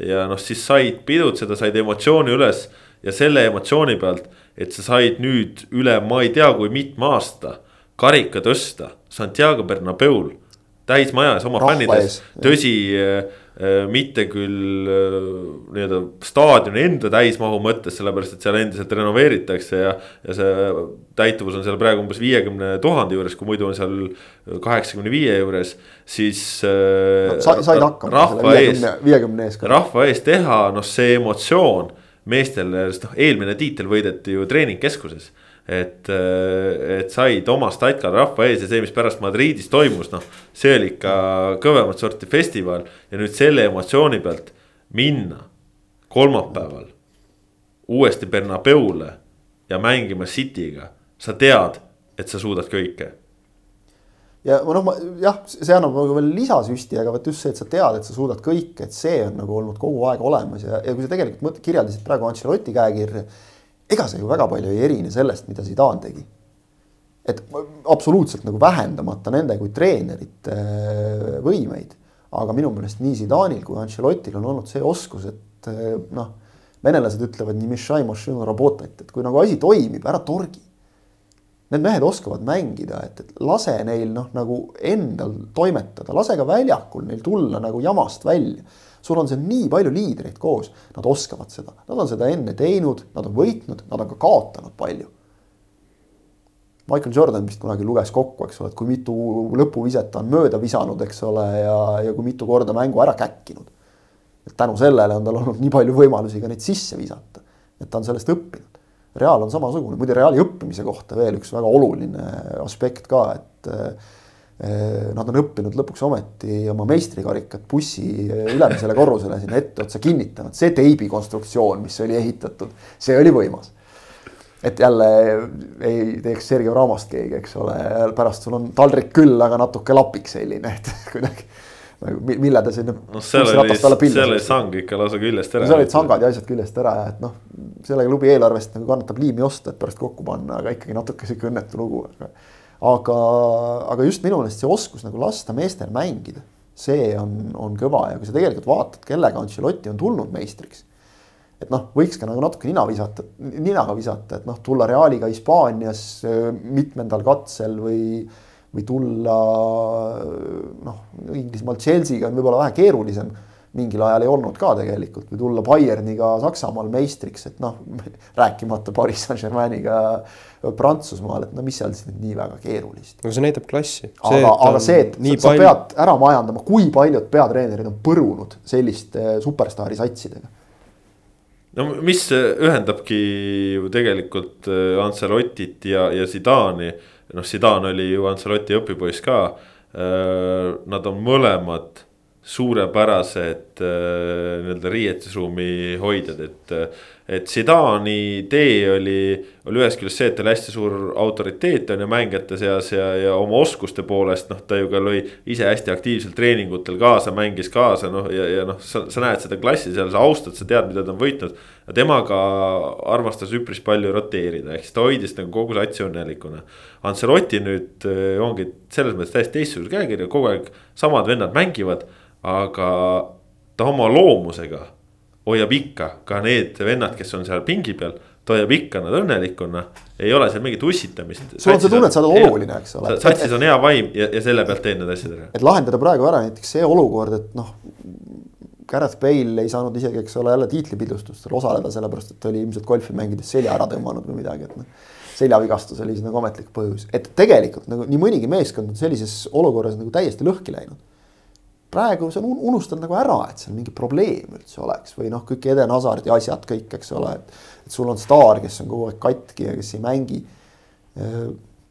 Ja noh, siis said pidutseda, said emotsiooni üles ja selle emotsiooni pealt, et sa said nüüd üle, ma ei tea, kui mitme aasta karika tõsta. Santiago Bernabeul täismajas oma fännides, tõsi Äh, mitte küll äh, nii-öelda staadioni enda täismahu mõttes, sellepärast et seal endiselt renoveeritakse ja. ja see täituvus on seal praegu umbes viiekümne tuhande juures, kui muidu on seal kaheksakümne viie juures, siis no,. said hakkama selle viiekümne, viiekümne ees. rahva ees teha, noh, see emotsioon meestele, sest noh, eelmine tiitel võideti ju treeningkeskuses et, äh, et said oma statkal rahva ees ja see, mis pärast Madridis toimus, noh. see oli ikka kõvemat sorti festival ja nüüd selle emotsiooni pealt minna kolmapäeval uuesti Bernabeule ja mängima City'ga, sa tead, et sa suudad kõike ja noh, ma jah, see annab nagu veel lisasüsti, aga vot just see, et sa tead, et sa suudad kõike, et see on nagu olnud kogu aeg olemas ja, ja kui sa tegelikult mõt, kirjeldasid praegu Ancelotti käekirja ega see ju väga palju ei erine sellest, mida Zidane tegi. et absoluutselt nagu vähendamata nende kui treenerite äh, võimeid. aga minu meelest nii Zidane'il kui Ancelottil on olnud see oskus, et äh, noh, venelased ütlevad nii et kui nagu asi toimib, ära torgi. Need mehed oskavad mängida, et, et lase neil noh, nagu endal toimetada, lase ka väljakul neil tulla nagu jamast välja sul on seal nii palju liidreid koos, nad oskavad seda, nad on seda enne teinud, nad on võitnud, nad on ka kaotanud palju. Michael Jordan vist kunagi luges kokku, eks ole, et kui mitu lõpuviset ta on mööda visanud, eks ole, ja, ja kui mitu korda mängu ära käkkinud. et tänu sellele on tal olnud nii palju võimalusi ka neid sisse visata, et ta on sellest õppinud. Real on samasugune, muide Reali õppimise kohta veel üks väga oluline aspekt ka, et nad on õppinud lõpuks ometi oma meistrikarikat bussi ülemisele korrusele sinna etteotsa kinnitanud, see teibi konstruktsioon, mis oli ehitatud, see oli võimas. et jälle ei teeks Sergei Ramost keegi, eks ole, pärast sul on taldrik küll, aga natuke lapik selline, et kuidagi nagu mille ta sinna. noh, seal oli, seal oli sang ikka lausa küljest ära. seal olid sangad ja asjad küljest ära ja et noh, selle klubi eelarvest nagu kannatab liimi osta, et pärast kokku panna, aga ikkagi natuke sihuke õnnetu lugu, aga aga, aga just minu meelest see oskus nagu lasta meestel mängida, see on, on kõva ja kui sa tegelikult vaatad, kellega Ancelotti on tulnud meistriks. et noh, võiks ka nagu natuke nina visata, ninaga visata, et noh, tulla Realiga Hispaanias mitmendal katsel või, või tulla noh, Inglismaal Chelsea'ga on võib-olla vähe keerulisem mingil ajal ei olnud ka tegelikult või tulla Bayerniga Saksamaal meistriks, et noh, rääkimata Paris Saint-Germainiga Prantsusmaal, et no mis seal siis nüüd nii väga keerulist. aga see näitab klassi. aga, aga see, et sa, sa palju... pead ära majandama, kui paljud peatreenerid on põrunud selliste superstaari satsidega no mis ühendabki ju tegelikult äh, Ancelotit ja, ja Zidane'i, noh, Zidane oli ju Ancelotti õpipoiss ka. Nad on mõlemad suurepärased äh, nii-öelda riietusruumi hoidjad, et. et Zidane'i tee oli, oli ühest küljest see, et ta oli hästi suur autoriteet on ju mängijate seas ja, ja oma oskuste poolest noh, ta ju ka lõi ise hästi aktiivselt treeningutel kaasa, mängis kaasa noh, ja, ja noh, sa, sa näed seda klassi seal, sa austad, sa tead, mida ta on võitnud. temaga armastas üpris palju roteerida, ehk siis ta hoidis nagu kogu satsi õnnelikuna. Ancelotti nüüd äh, ongi selles mõttes täiesti teistsuguse käekirja, kogu aeg samad vennad mängivad aga ta oma loomusega hoiab ikka ka need vennad, kes on seal pingi peal, ta hoiab ikka nad õnnelikuna. ei ole seal mingit ussitamist. sul on see tunne, et sa oled oluline, eks ole. satsis on hea vaim ja, ja selle pealt teed need asjad ära. et lahendada praegu ära näiteks see olukord, et noh. Gareth Bale ei saanud isegi, eks ole, jälle tiitlipidustustel osaleda, sellepärast et ta oli ilmselt golfi mängides selja ära tõmmanud või midagi, et noh. seljavigastus oli siis nagu ametlik põhjus, et tegelikult nagu nii mõnigi meeskond on sellises olukorras nagu täiesti lõhki läinud praegu see on unustanud nagu ära, et seal mingi probleem üldse oleks või noh, kõik Eden Hazardi asjad kõik, eks ole, et. et sul on staar, kes on kogu aeg katki ja kes ei mängi.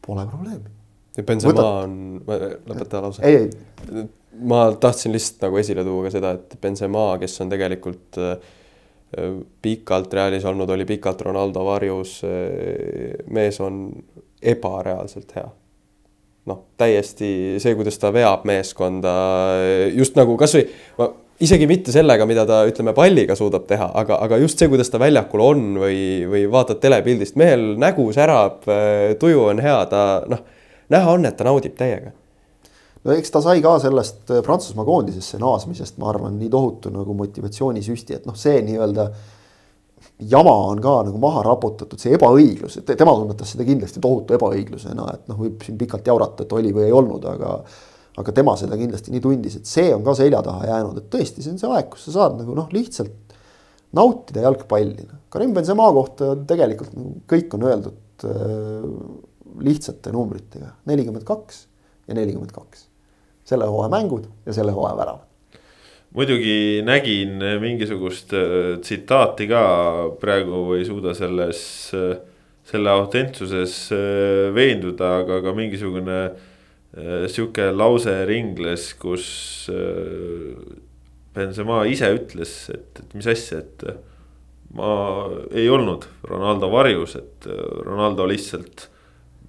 Pole probleemi. ja Benzema Võtad... on, lõpeta lause. ei, ei. ma tahtsin lihtsalt nagu esile tuua ka seda, et Benzema, kes on tegelikult pikalt Realis olnud, oli pikalt Ronaldo varjus. mees on ebareaalselt hea noh, täiesti see, kuidas ta veab meeskonda just nagu kasvõi isegi mitte sellega, mida ta ütleme palliga suudab teha, aga, aga just see, kuidas ta väljakul on või, või vaatad telepildist, mehel nägu särab, tuju on hea, ta noh, näha on, et ta naudib täiega. no eks ta sai ka sellest Prantsusmaa koondisesse naasmisest, ma arvan, nii tohutu nagu motivatsioonisüsti, et noh, see nii-öelda jama on ka nagu maha raputatud, see ebaõiglus, et tema tunnetas seda kindlasti tohutu ebaõiglusena, et noh, võib siin pikalt jaurata, et oli või ei olnud, aga aga tema seda kindlasti nii tundis, et see on ka selja taha jäänud, et tõesti, see on see aeg, kus sa saad nagu noh, lihtsalt nautida jalgpalli. Karim Benzema kohta tegelikult nagu kõik on öeldud äh, lihtsate numbritega, nelikümmend kaks ja nelikümmend kaks. selle hooaja mängud ja selle hooaja väravad muidugi nägin mingisugust äh, tsitaati ka, praegu ei suuda selles, äh, selle autentsuses veenduda, aga ka mingisugune sihuke lause ringles, kus Benzema ise ütles, et, et mis asja, et ma ei olnud Ronaldo varjus, et Ronaldo lihtsalt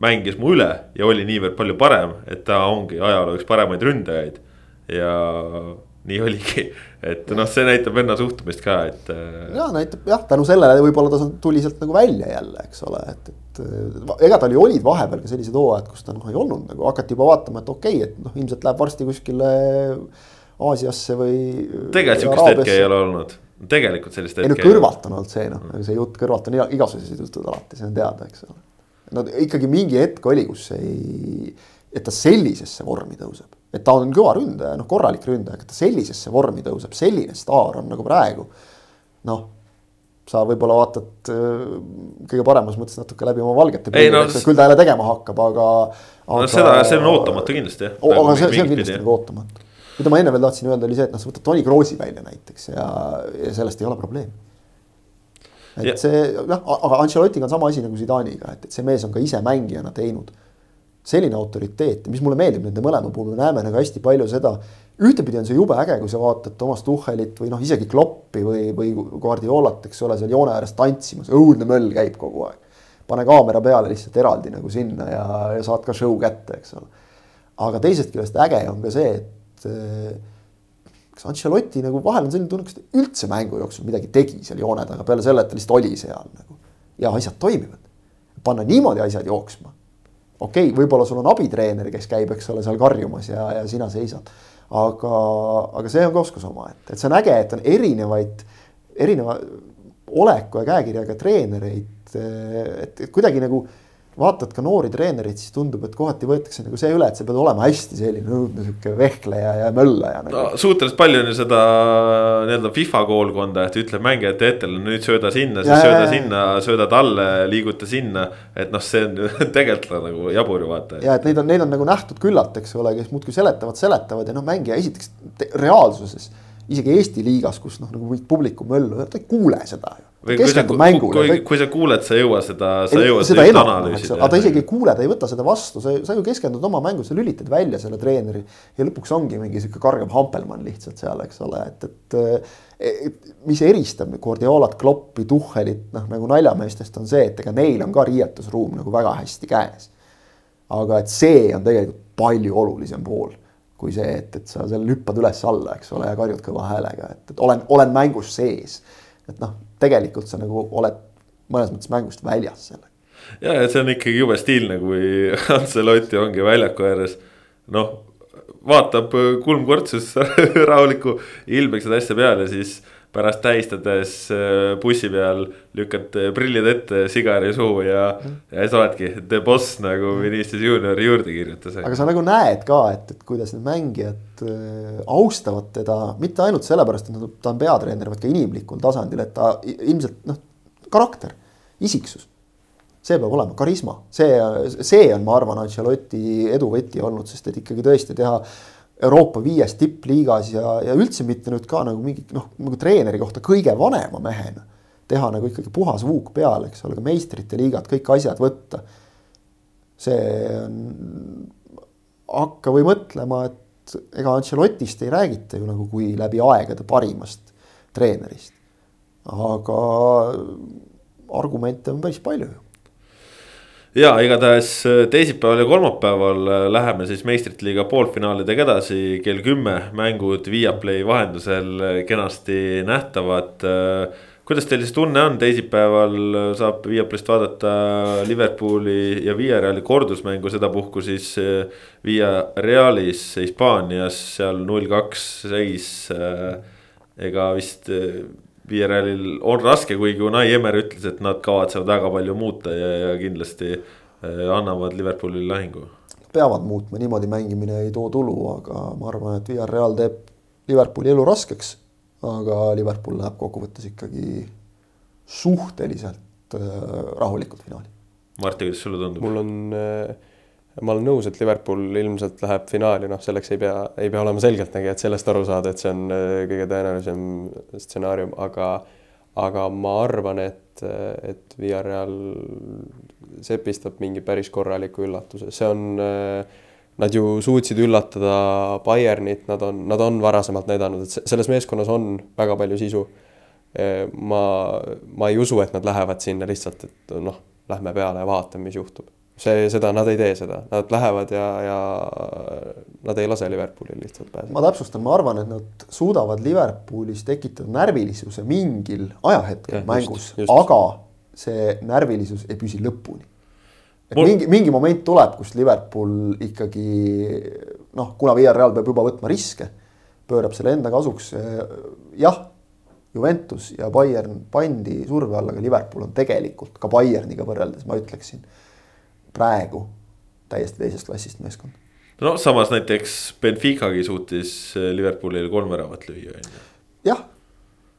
mängis mu üle ja oli niivõrd palju parem, et ta ongi ajaloo üks paremaid ründajaid. Ja nii oligi, et noh, see näitab venna suhtumist ka, et. Äh, ja näitab jah, tänu sellele võib-olla ta tuli sealt nagu välja jälle, eks ole, et, et ega tal ju olid vahepeal ka sellised hooajad, kus ta noh, ei olnud nagu hakati juba vaatama, et okei okay,, et noh, ilmselt läheb varsti kuskile Aasiasse või. tegelikult sihukest hetke ei ole olnud, tegelikult sellist hetke. ei no kõrvalt on olnud see noh, see jutt kõrvalt on igasuguseid jutud alati, see on teada, eks ole. no ikkagi mingi hetk oli, kus ei, et ta sellisesse vormi tõuseb et ta on kõva ründaja, noh, korralik ründaja, aga ta sellisesse vormi tõuseb, selline staar on nagu praegu. noh, sa võib-olla vaatad äh, kõige paremas mõttes natuke läbi oma valgete pilvede no,, küll ta jälle tegema hakkab, aga, aga.... no seda, see on ootamatu kindlasti jah. aga nagu see, see on kindlasti nagu ootamatu. mida ma enne veel tahtsin öelda, oli see, et noh, sa võtad Toni Kroosi välja näiteks ja, ja sellest ei ole probleemi. et ja. see jah, aga Ancelottiga on sama asi nagu Zidaniga, et, et see mees on ka ise mängijana teinud selline autoriteet mis mulle meeldib nende mõlema puhul, me näeme nagu hästi palju seda. ühtepidi on see jube äge, kui sa vaatad Toomas Tuhhelit või noh, isegi Kloppi või, või Guardiolat, eks ole, seal joone ääres tantsimas, õudne möll käib kogu aeg. pane kaamera peale lihtsalt eraldi nagu sinna ja, ja saad ka show kätte, eks ole. aga teisest küljest äge on ka see, et eh, kas Ancelotti nagu vahel on selline tunne, kas ta üldse mängu jooksul midagi tegi seal joone taga peale selle, et ta lihtsalt oli seal nagu. ja asjad toimivad. panna niimoodi asjad jooksma okei okay,, võib-olla sul on abitreener, kes käib, eks ole, seal karjumas ja, ja sina seisad. aga, aga see on ka oskus omaette, et see on äge, et on erinevaid, erineva oleku ja käekirjaga treenereid, et, et kuidagi nagu vaatad ka noori treenereid, siis tundub, et kohati võetakse nagu see üle, et sa pead olema hästi selline õudne sihuke vehkleja ja möllaja nagu.. no suhteliselt palju on ju seda nii-öelda FIFA koolkonda, et ütleb mängijate hetkel nüüd sööda sinna, siis sööda sinna, sööda talle, liiguta sinna. et noh, see on tegelikult nagu jabur ju vaata. ja et neid on, neid on nagu nähtud küllalt, eks ole, kes muudkui seletavad, seletavad ja noh, mängija esiteks reaalsuses isegi Eesti liigas, kus noh, nagu publiku möllu, ta ei kuule seda ju. keskendub mängule. kui, kui sa kuuled, sa ei jõua seda, sa ei jõua seda enam, analüüsida. aga ta isegi ei kuule, ta ei võta seda vastu, sa, sa ju keskendud oma mängu, sa lülitad välja selle treeneri. ja lõpuks ongi mingi sihuke kargev hampelmann lihtsalt seal, eks ole, et, et, et. mis eristab Guardiolat, Kloppi, Tuhhelit, noh nagu naljameestest on see, et ega neil on ka riietusruum nagu väga hästi käes. aga et see on tegelikult palju olulisem pool kui see, et, et sa seal hüppad üles-alla, eks ole, ja karjud kõva häälega, et, et olen, olen mängus sees. et noh, tegelikult sa nagu oled mõnes mõttes mängust väljas sellega. ja, et see on ikkagi jube stiilne, kui Ancelotti ongi väljaku ääres, noh vaatab kulmkortsus rahuliku ilmeksid asja peale, siis pärast tähistades äh, bussi peal lükkad äh, prillid ette, sigari suhu ja mm., ja sa oledki the boss nagu Vinicius Junior juurde kirjutas. aga sa nagu näed ka, et, et kuidas need mängijad äh, austavad teda mitte ainult sellepärast, et ta on peatreener, vaid ka inimlikul tasandil, et ta ilmselt noh, karakter, isiksus see peab olema karisma, see, see on, ma arvan, Ancelotti edu võti olnud, sest et ikkagi tõesti teha Euroopa viies tippliigas ja, ja üldse mitte nüüd ka nagu mingi noh, nagu treeneri kohta kõige vanema mehena. teha nagu ikkagi puhas vuuk peale, eks ole, ka meistrite liigad, kõik asjad võtta. see on, hakka või mõtlema, et ega Ancelotist ei räägita ju nagu kui läbi aegade parimast treenerist. aga argumente on päris palju ju ja igatahes äh, teisipäeval ja kolmapäeval äh, läheme siis meistrite liiga poolfinaalidega edasi, kell kümme mängud Viaplay vahendusel äh, kenasti nähtavad. kuidas teil siis tunne on, teisipäeval saab Viaplayst vaadata Liverpooli ja Via Reali kordusmängu, sedapuhku siis Via Realis Hispaanias seal null kaks seis. ega vist Villarrealil on raske, kuigi Unai Emmer ütles, et nad kavatsevad väga palju muuta ja, ja kindlasti äh, annavad Liverpoolile lahingu. peavad muutma, niimoodi mängimine ei too tulu, aga ma arvan, et Villarreal teeb Liverpooli elu raskeks. aga Liverpool läheb kokkuvõttes ikkagi suhteliselt äh, rahulikult finaali. Martti, kuidas sulle tundub? mul on äh ma olen nõus, et Liverpool ilmselt läheb finaali, noh, selleks ei pea, ei pea olema selgeltnägija, et sellest aru saada, et see on äh, kõige tõenäolisem stsenaarium, aga aga ma arvan, et, et Villarreal sepistab mingi päris korraliku üllatuse, see on äh, Nad ju suutsid üllatada Bayernit, nad on, nad on varasemalt näidanud, et selles meeskonnas on väga palju sisu. Äh, ma, ma ei usu, et nad lähevad sinna lihtsalt, et noh, lähme peale ja vaatame, mis juhtub see, seda, nad ei tee seda, nad lähevad ja, ja nad ei lase Liverpoolil lihtsalt pääseda. ma täpsustan, ma arvan, et nad suudavad Liverpoolis tekitada närvilisuse mingil ajahetkel ja, mängus, aga see närvilisus ei püsi lõpuni. et Mul... mingi, mingi moment tuleb, kus Liverpool ikkagi noh, kuna Villarreal peab juba võtma riske, pöörab selle enda kasuks. jah, Juventus ja Bayern pandi surve alla, aga Liverpool on tegelikult ka Bayerniga võrreldes, ma ütleksin praegu täiesti teisest klassist meeskond. no samas näiteks Benficagi suutis eh, Liverpoolile kolm väravat lüüa, on ju. jah,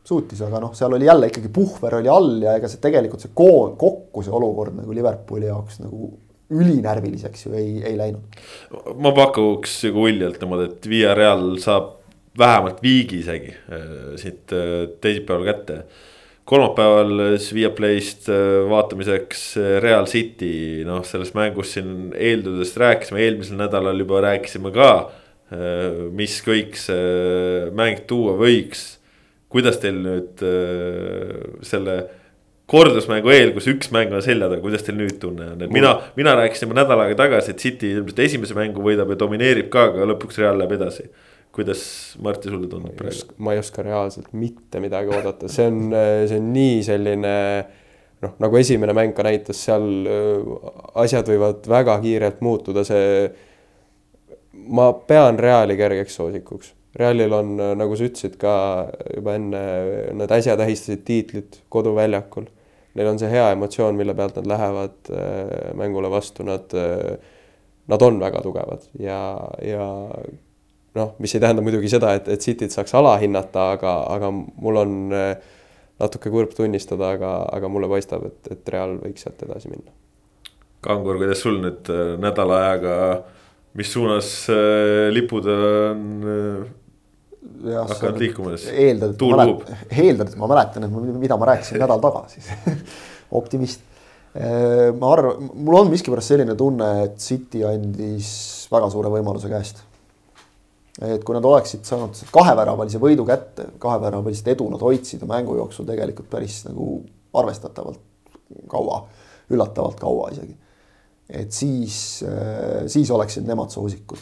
suutis, aga noh, seal oli jälle ikkagi puhver oli all ja ega see tegelikult see koon kokku see olukord nagu Liverpooli jaoks nagu ülinärviliseks ju ei, ei läinud. ma pakuks nagu uljalt niimoodi, et Via Real saab vähemalt viigi isegi äh, siit äh, teisipäeval kätte kolmapäeval siis Viaplayst äh, vaatamiseks äh, Real City, noh, sellest mängust siin eeldudest rääkisime, eelmisel nädalal juba rääkisime ka. Äh, mis kõik see mäng tuua võiks. kuidas teil nüüd selle kordusmängu eel, kus üks mäng on selja taga, kuidas teil nüüd tunne on, et mina, mina rääkisin juba nädal aega tagasi, et City ilmselt esimese mängu võidab ja domineerib ka, aga lõpuks Real läheb edasi kuidas Martti sulle tundub praegu? ma ei oska reaalselt mitte midagi oodata, see on, see on nii selline noh, nagu esimene mäng ka näitas, seal äh, asjad võivad väga kiirelt muutuda, see. ma pean Reali kergeks soosikuks. Realil on, äh, nagu sa ütlesid ka juba enne, nad äsja tähistasid tiitlit koduväljakul. Neil on see hea emotsioon, mille pealt nad lähevad äh, mängule vastu, nad, nad on väga tugevad ja, ja noh, mis ei tähenda muidugi seda, et, et Cityt saaks alahinnata, aga, aga mul on eh, natuke kurb tunnistada, aga, aga mulle paistab, et, et Real võiks sealt edasi minna. Kangur, kuidas sul nüüd eh, nädala ajaga, mis suunas äh, lipud on hakanud liikuma siis? eeldad, et ma mäletan, eeldad, et ma mäletan, et mida ma rääkisin nädal tagasi optimist. ma arvan, mul on miskipärast selline tunne, et City andis väga suure võimaluse käest et kui nad oleksid saanud kaheväravalise võidu kätte, kaheväravalist edu nad hoidsid mängu jooksul tegelikult päris nagu arvestatavalt kaua, üllatavalt kaua isegi. et siis, siis oleksid nemad soosikud.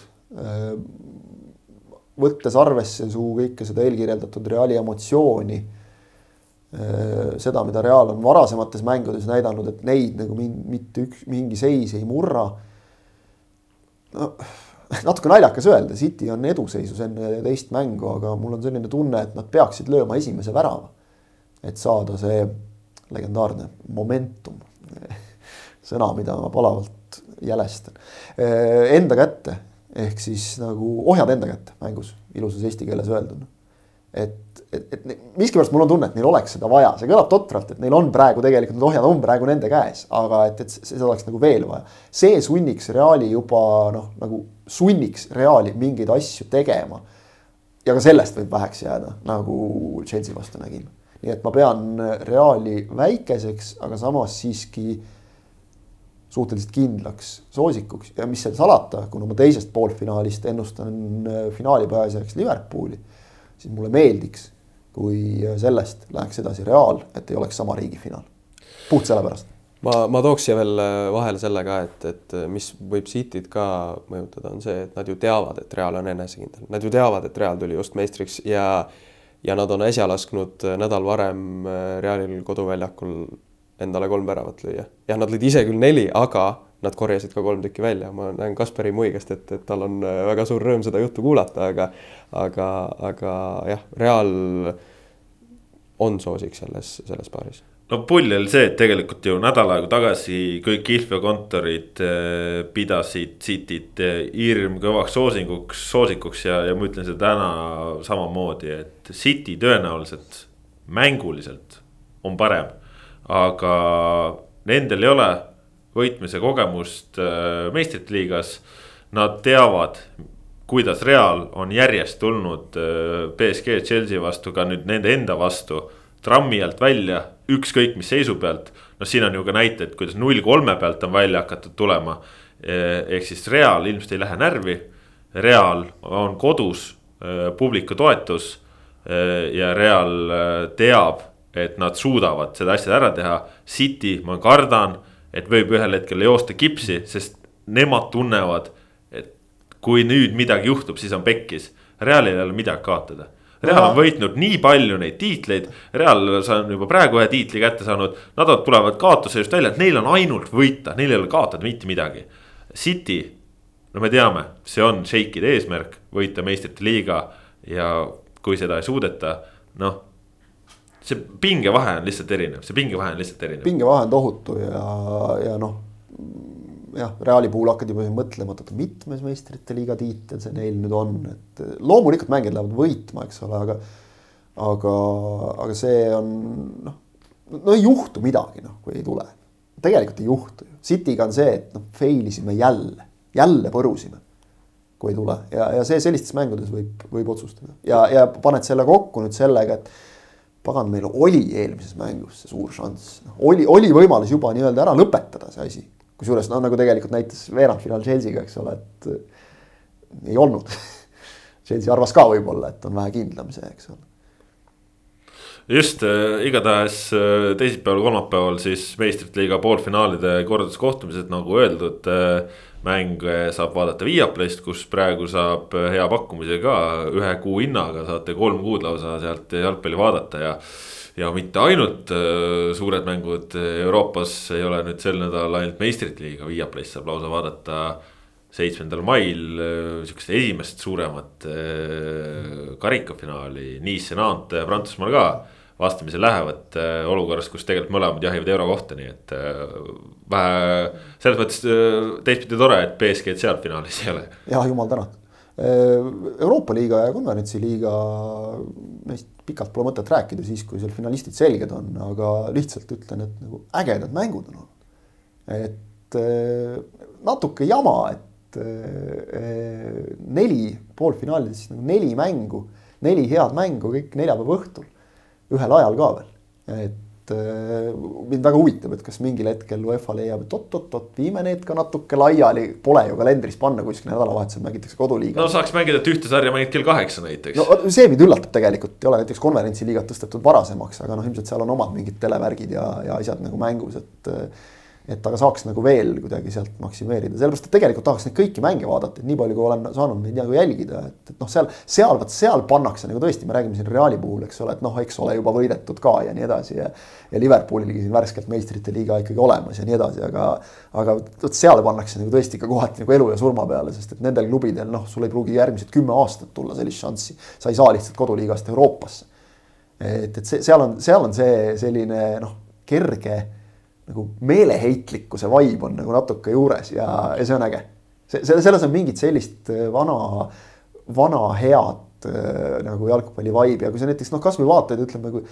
võttes arvesse su kõike seda eelkirjeldatud Reali emotsiooni, seda, mida Real on varasemates mängudes näidanud, et neid nagu mitte üks, mingi seis ei murra. no natuke naljakas öelda, City on eduseisus enne teist mängu, aga mul on selline tunne, et nad peaksid lööma esimese värava. et saada see legendaarne momentum, sõna, mida ma palavalt jälestan, enda kätte ehk siis nagu ohjad enda kätte mängus, ilusas eesti keeles öelduna. et et, et miskipärast mul on tunne, et neil oleks seda vaja, see kõlab totralt, et neil on praegu tegelikult need ohjad on praegu nende käes, aga et, et seda oleks nagu veel vaja. see sunniks Reali juba noh, nagu sunniks Reali mingeid asju tegema. ja ka sellest võib väheks jääda, nagu Chelsea vastu nägime. nii et ma pean Reali väikeseks, aga samas siiski suhteliselt kindlaks soosikuks ja mis seal salata, kuna ma teisest poolfinaalist ennustan finaali pääsejaks Liverpooli, siis mulle meeldiks kui sellest läheks edasi Real, et ei oleks sama riigi finaal. puht sellepärast. Ma, ma tooks siia veel äh, vahele selle ka, et, et äh, mis võib Cityt ka mõjutada, on see, et nad ju teavad, et Real on enesekindel, nad ju teavad, et Real tuli just meistriks ja ja nad on äsja lasknud äh, nädal varem Realil koduväljakul endale kolm väravat lüüa. jah, nad lõid ise küll neli, aga nad korjasid ka kolm tükki välja, ma näen Kaspari muigast, et, et tal on väga suur rõõm seda juttu kuulata, aga aga, aga jah, Real on soosik selles, selles paaris no pull oli see, et tegelikult ju nädal aega tagasi kõik kihlveokontorid äh, pidasid Cityt äh, hirmkõvaks soosinguks, soosikuks ja, ja ma ütlen seda täna samamoodi, et City tõenäoliselt mänguliselt on parem. aga nendel ei ole võitmise kogemust äh, meistrite liigas. Nad teavad, kuidas Real on järjest tulnud BSG Chelsea vastu, ka nüüd nende enda vastu. trammi alt välja, ükskõik mis seisu pealt. noh, siin on ju ka näited, kuidas null kolme pealt on välja hakatud tulema. Äh, ehk siis Real ilmselt ei lähe närvi. Real on kodus, publiku toetus ja Real teab, et nad suudavad seda asja ära teha. City, ma kardan et võib ühel hetkel joosta kipsi, sest nemad tunnevad, et kui nüüd midagi juhtub, siis on pekkis. Realil ei ole midagi kaotada. Real on võitnud nii palju neid tiitleid, Real on juba praegu ühe tiitli kätte saanud, nad tulevad kaotuse just välja, et neil on ainult võita, neil ei ole kaotada mitte midagi. City, no me teame, see on šeikide eesmärk, võita meistrite liiga ja kui seda ei suudeta, noh see pingevahe on lihtsalt erinev, see pingevahe on lihtsalt erinev. pingevahe on tohutu ja, ja noh. Jah, Reali puhul hakkad juba mõtlema, et mitmes meistrite liiga tiitel see neil nüüd on, et loomulikult mängijad lähevad võitma, eks ole, aga. aga, aga see on noh, no ei juhtu midagi, noh, kui ei tule. tegelikult ei juhtu ju, City'ga on see, et noh, fail isime jälle, jälle põrusime kui ei tule ja, ja see sellistes mängudes võib, võib otsustada ja, ja paned selle kokku nüüd sellega, et pagan, meil oli eelmises mängus see suur šanss, noh oli, oli võimalus juba nii-öelda ära lõpetada see asi. Kusjuures no nagu tegelikult näitas veerandfinaal Chelsea'ga, eks ole, et äh, ei olnud Chelsea arvas ka võib-olla, et on vähe kindlam see, eks ole just äh,, igatahes äh, teisipäeval, kolmapäeval siis meistrite liiga poolfinaalide korduskohtumised, nagu öeldud äh, mäng saab vaadata Viaplayst, kus praegu saab hea pakkumise ka ühe kuu hinnaga saate kolm kuud lausa sealt jalgpalli vaadata ja. Ja mitte ainult äh, suured mängud Euroopas ei ole nüüd sel nädalal ainult meistrite liiga, Viaplayst saab lausa vaadata seitsmendal mail äh, sihukest esimest suuremat äh, karikafinaali, Nice, Nantes Prantsusmaal ka vastamisi lähevad äh, olukorras, kus tegelikult mõlemad jahivad euro kohta, nii et äh, vähe selles mõttes äh, teistpidi tore, et BSG-d seal finaalis ei ole. ja jumal tänatud. Euroopa liiga ja konverentsi liiga, neist pikalt pole mõtet rääkida siis, kui seal finalistid selged on, aga lihtsalt ütlen, et nagu ägedad mängud on olnud. et natuke jama, et neli poolfinaalides nagu neli mängu, neli head mängu kõik neljapäeva õhtul ühel ajal ka veel, et äh, mind väga huvitab, et kas mingil hetkel UEFA leiab, et oot-oot-oot, viime need ka natuke laiali, pole ju kalendris panna kuskil nädalavahetusel mängitakse koduliiga. no saaks mängida, et ühte sarja mängid kell kaheksa näiteks. no see mind üllatab tegelikult, ei ole näiteks konverentsiliigat tõstetud varasemaks, aga noh, ilmselt seal on omad mingid televärgid ja, ja asjad nagu mängus, et. Et aga saaks nagu veel kuidagi sealt maksimeerida, sellepärast et tegelikult tahaks neid kõiki mänge vaadata, et nii palju, kui olen saanud neid nagu jälgida, et, et noh, seal, seal vot seal pannakse nagu tõesti, me räägime siin Reali puhul, eks ole, et noh, eks ole juba võidetud ka ja nii edasi ja. ja Liverpoolilgi siin värskelt meistrite liiga ikkagi olemas ja nii edasi, aga, aga vot seal pannakse nagu tõesti ka kohati nagu elu ja surma peale, sest et nendel klubidel noh, sul ei pruugi järgmised kümme aastat tulla sellist šanssi, sa ei saa lihtsalt koduliigast Euroopasse. et, et see, seal on, seal on see selline noh, kerge nagu meeleheitlikkuse vibe on nagu natuke juures ja, ja see on äge. see, selles on mingit sellist äh, vana, vana head äh, nagu jalgpalli vibe'i ja kui sa näiteks noh, kasvõi vaatad, ütleme kui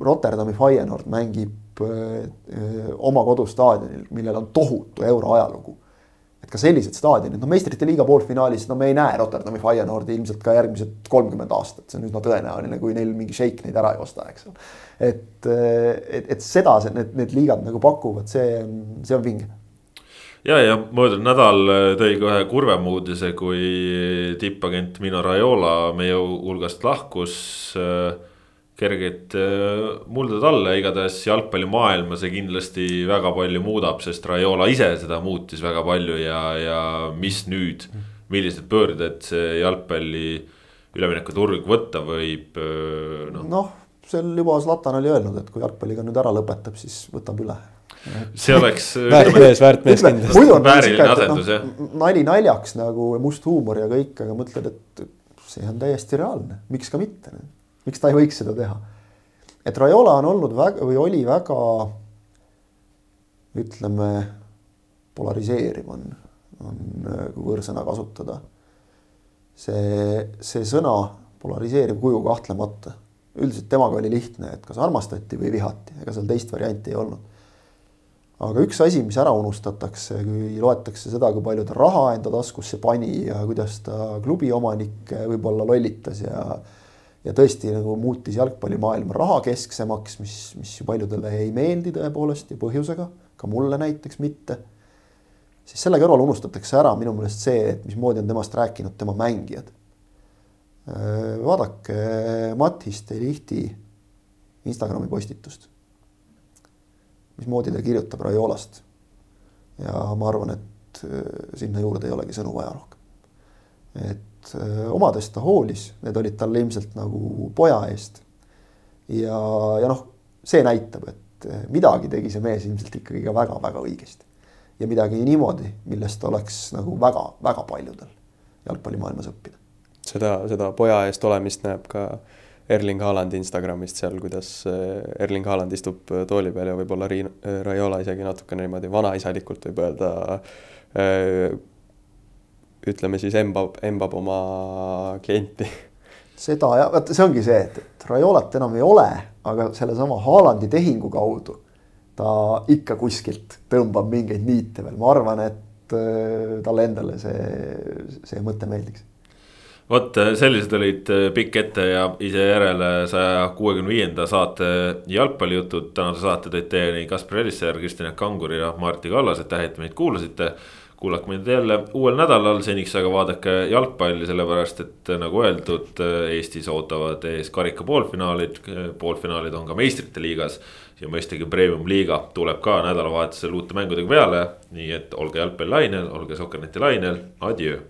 Rotterdami Feyenoord mängib öö, äh, oma kodustaadionil, millel on tohutu euro ajalugu et ka sellised staadionid, noh meistrite liiga poolfinaalis, no me ei näe Rotterdami Feyenoordi ilmselt ka järgmised kolmkümmend aastat, see on üsna tõenäoline, kui neil mingi šeik neid ära ei osta, eks ole. Et, et, et seda need, need liigad nagu pakuvad, see on, see on vinge. Ja, ja möödunud nädal tõi ka ühe kurvema uudise, kui tippagent Mino Raiola meie hulgast lahkus äh, kerged äh, muldad alla, igatahes jalgpallimaailma see kindlasti väga palju muudab, sest Raiola ise seda muutis väga palju ja, ja mis nüüd, millised pöörded see jalgpalli üleminekuturg võtta võib äh, noh. No,, seal juba Zlatan oli öelnud, et kui jalgpalliga nüüd ära lõpetab, siis võtab üle see oleks väärt mees, väärt mees kindlasti. vääriline asendus jah. nali naljaks nagu must huumor ja kõik, aga mõtled, et see on täiesti reaalne, miks ka mitte miks ta ei võiks seda teha? et Raiola on olnud väga või oli väga ütleme, polariseeriv on, on kui võõrsõna kasutada. see, see sõna polariseeriv kuju kahtlemata, üldiselt temaga oli lihtne, et kas armastati või vihati, ega seal teist varianti ei olnud. aga üks asi, mis ära unustatakse, kui loetakse seda, kui palju ta raha enda taskusse pani ja kuidas ta klubi omanikke võib-olla lollitas ja ja tõesti nagu muutis jalgpallimaailma rahakesksemaks, mis, mis ju paljudele ei meeldi tõepoolest ja põhjusega, ka mulle näiteks mitte. siis selle kõrval unustatakse ära minu meelest see, et mismoodi on temast rääkinud tema mängijad. Vaadake Mattis Delihti Instagrami postitust. mismoodi ta kirjutab Raiolast. ja ma arvan, et sinna juurde ei olegi sõnu vaja rohkem. et äh, omadest ta hoolis, need olid talle ilmselt nagu poja eest. ja, ja noh, see näitab, et äh, midagi tegi see mees ilmselt ikkagi ka väga-väga õigesti. ja midagi niimoodi, millest oleks nagu väga-väga paljudel jalgpallimaailmas õppida. Seda, seda poja eest olemist näeb ka Erling Haaland Instagramist seal, kuidas äh, Erling Haaland istub tooli peal ja võib-olla Riin-, Raiola isegi natukene niimoodi vanaisalikult võib öelda ütleme siis embab, embab oma klienti. seda ja vaata, see ongi see, et, et Raiolat enam ei ole, aga sellesama Haalandi tehingu kaudu ta ikka kuskilt tõmbab mingeid niite veel, ma arvan, et talle endale see, see mõte meeldiks vot sellised olid äh, pikk ette ja ise järele saja kuuekümne viienda saate jalgpallijutud. tänase saate tõid teieni Kaspar Elisser, Kristjan Kangur ja Martti Kallas, aitäh, et meid kuulasite kuulake meid jälle uuel nädalal, seniks aga vaadake jalgpalli, sellepärast et nagu öeldud, Eestis ootavad ees karika poolfinaalid, poolfinaalid on ka meistrite liigas. ja mõistagi premium-liiga tuleb ka nädalavahetusel uute mängudega peale, nii et olge jalgpallilainel, olge Sokkerneti lainel, adjöö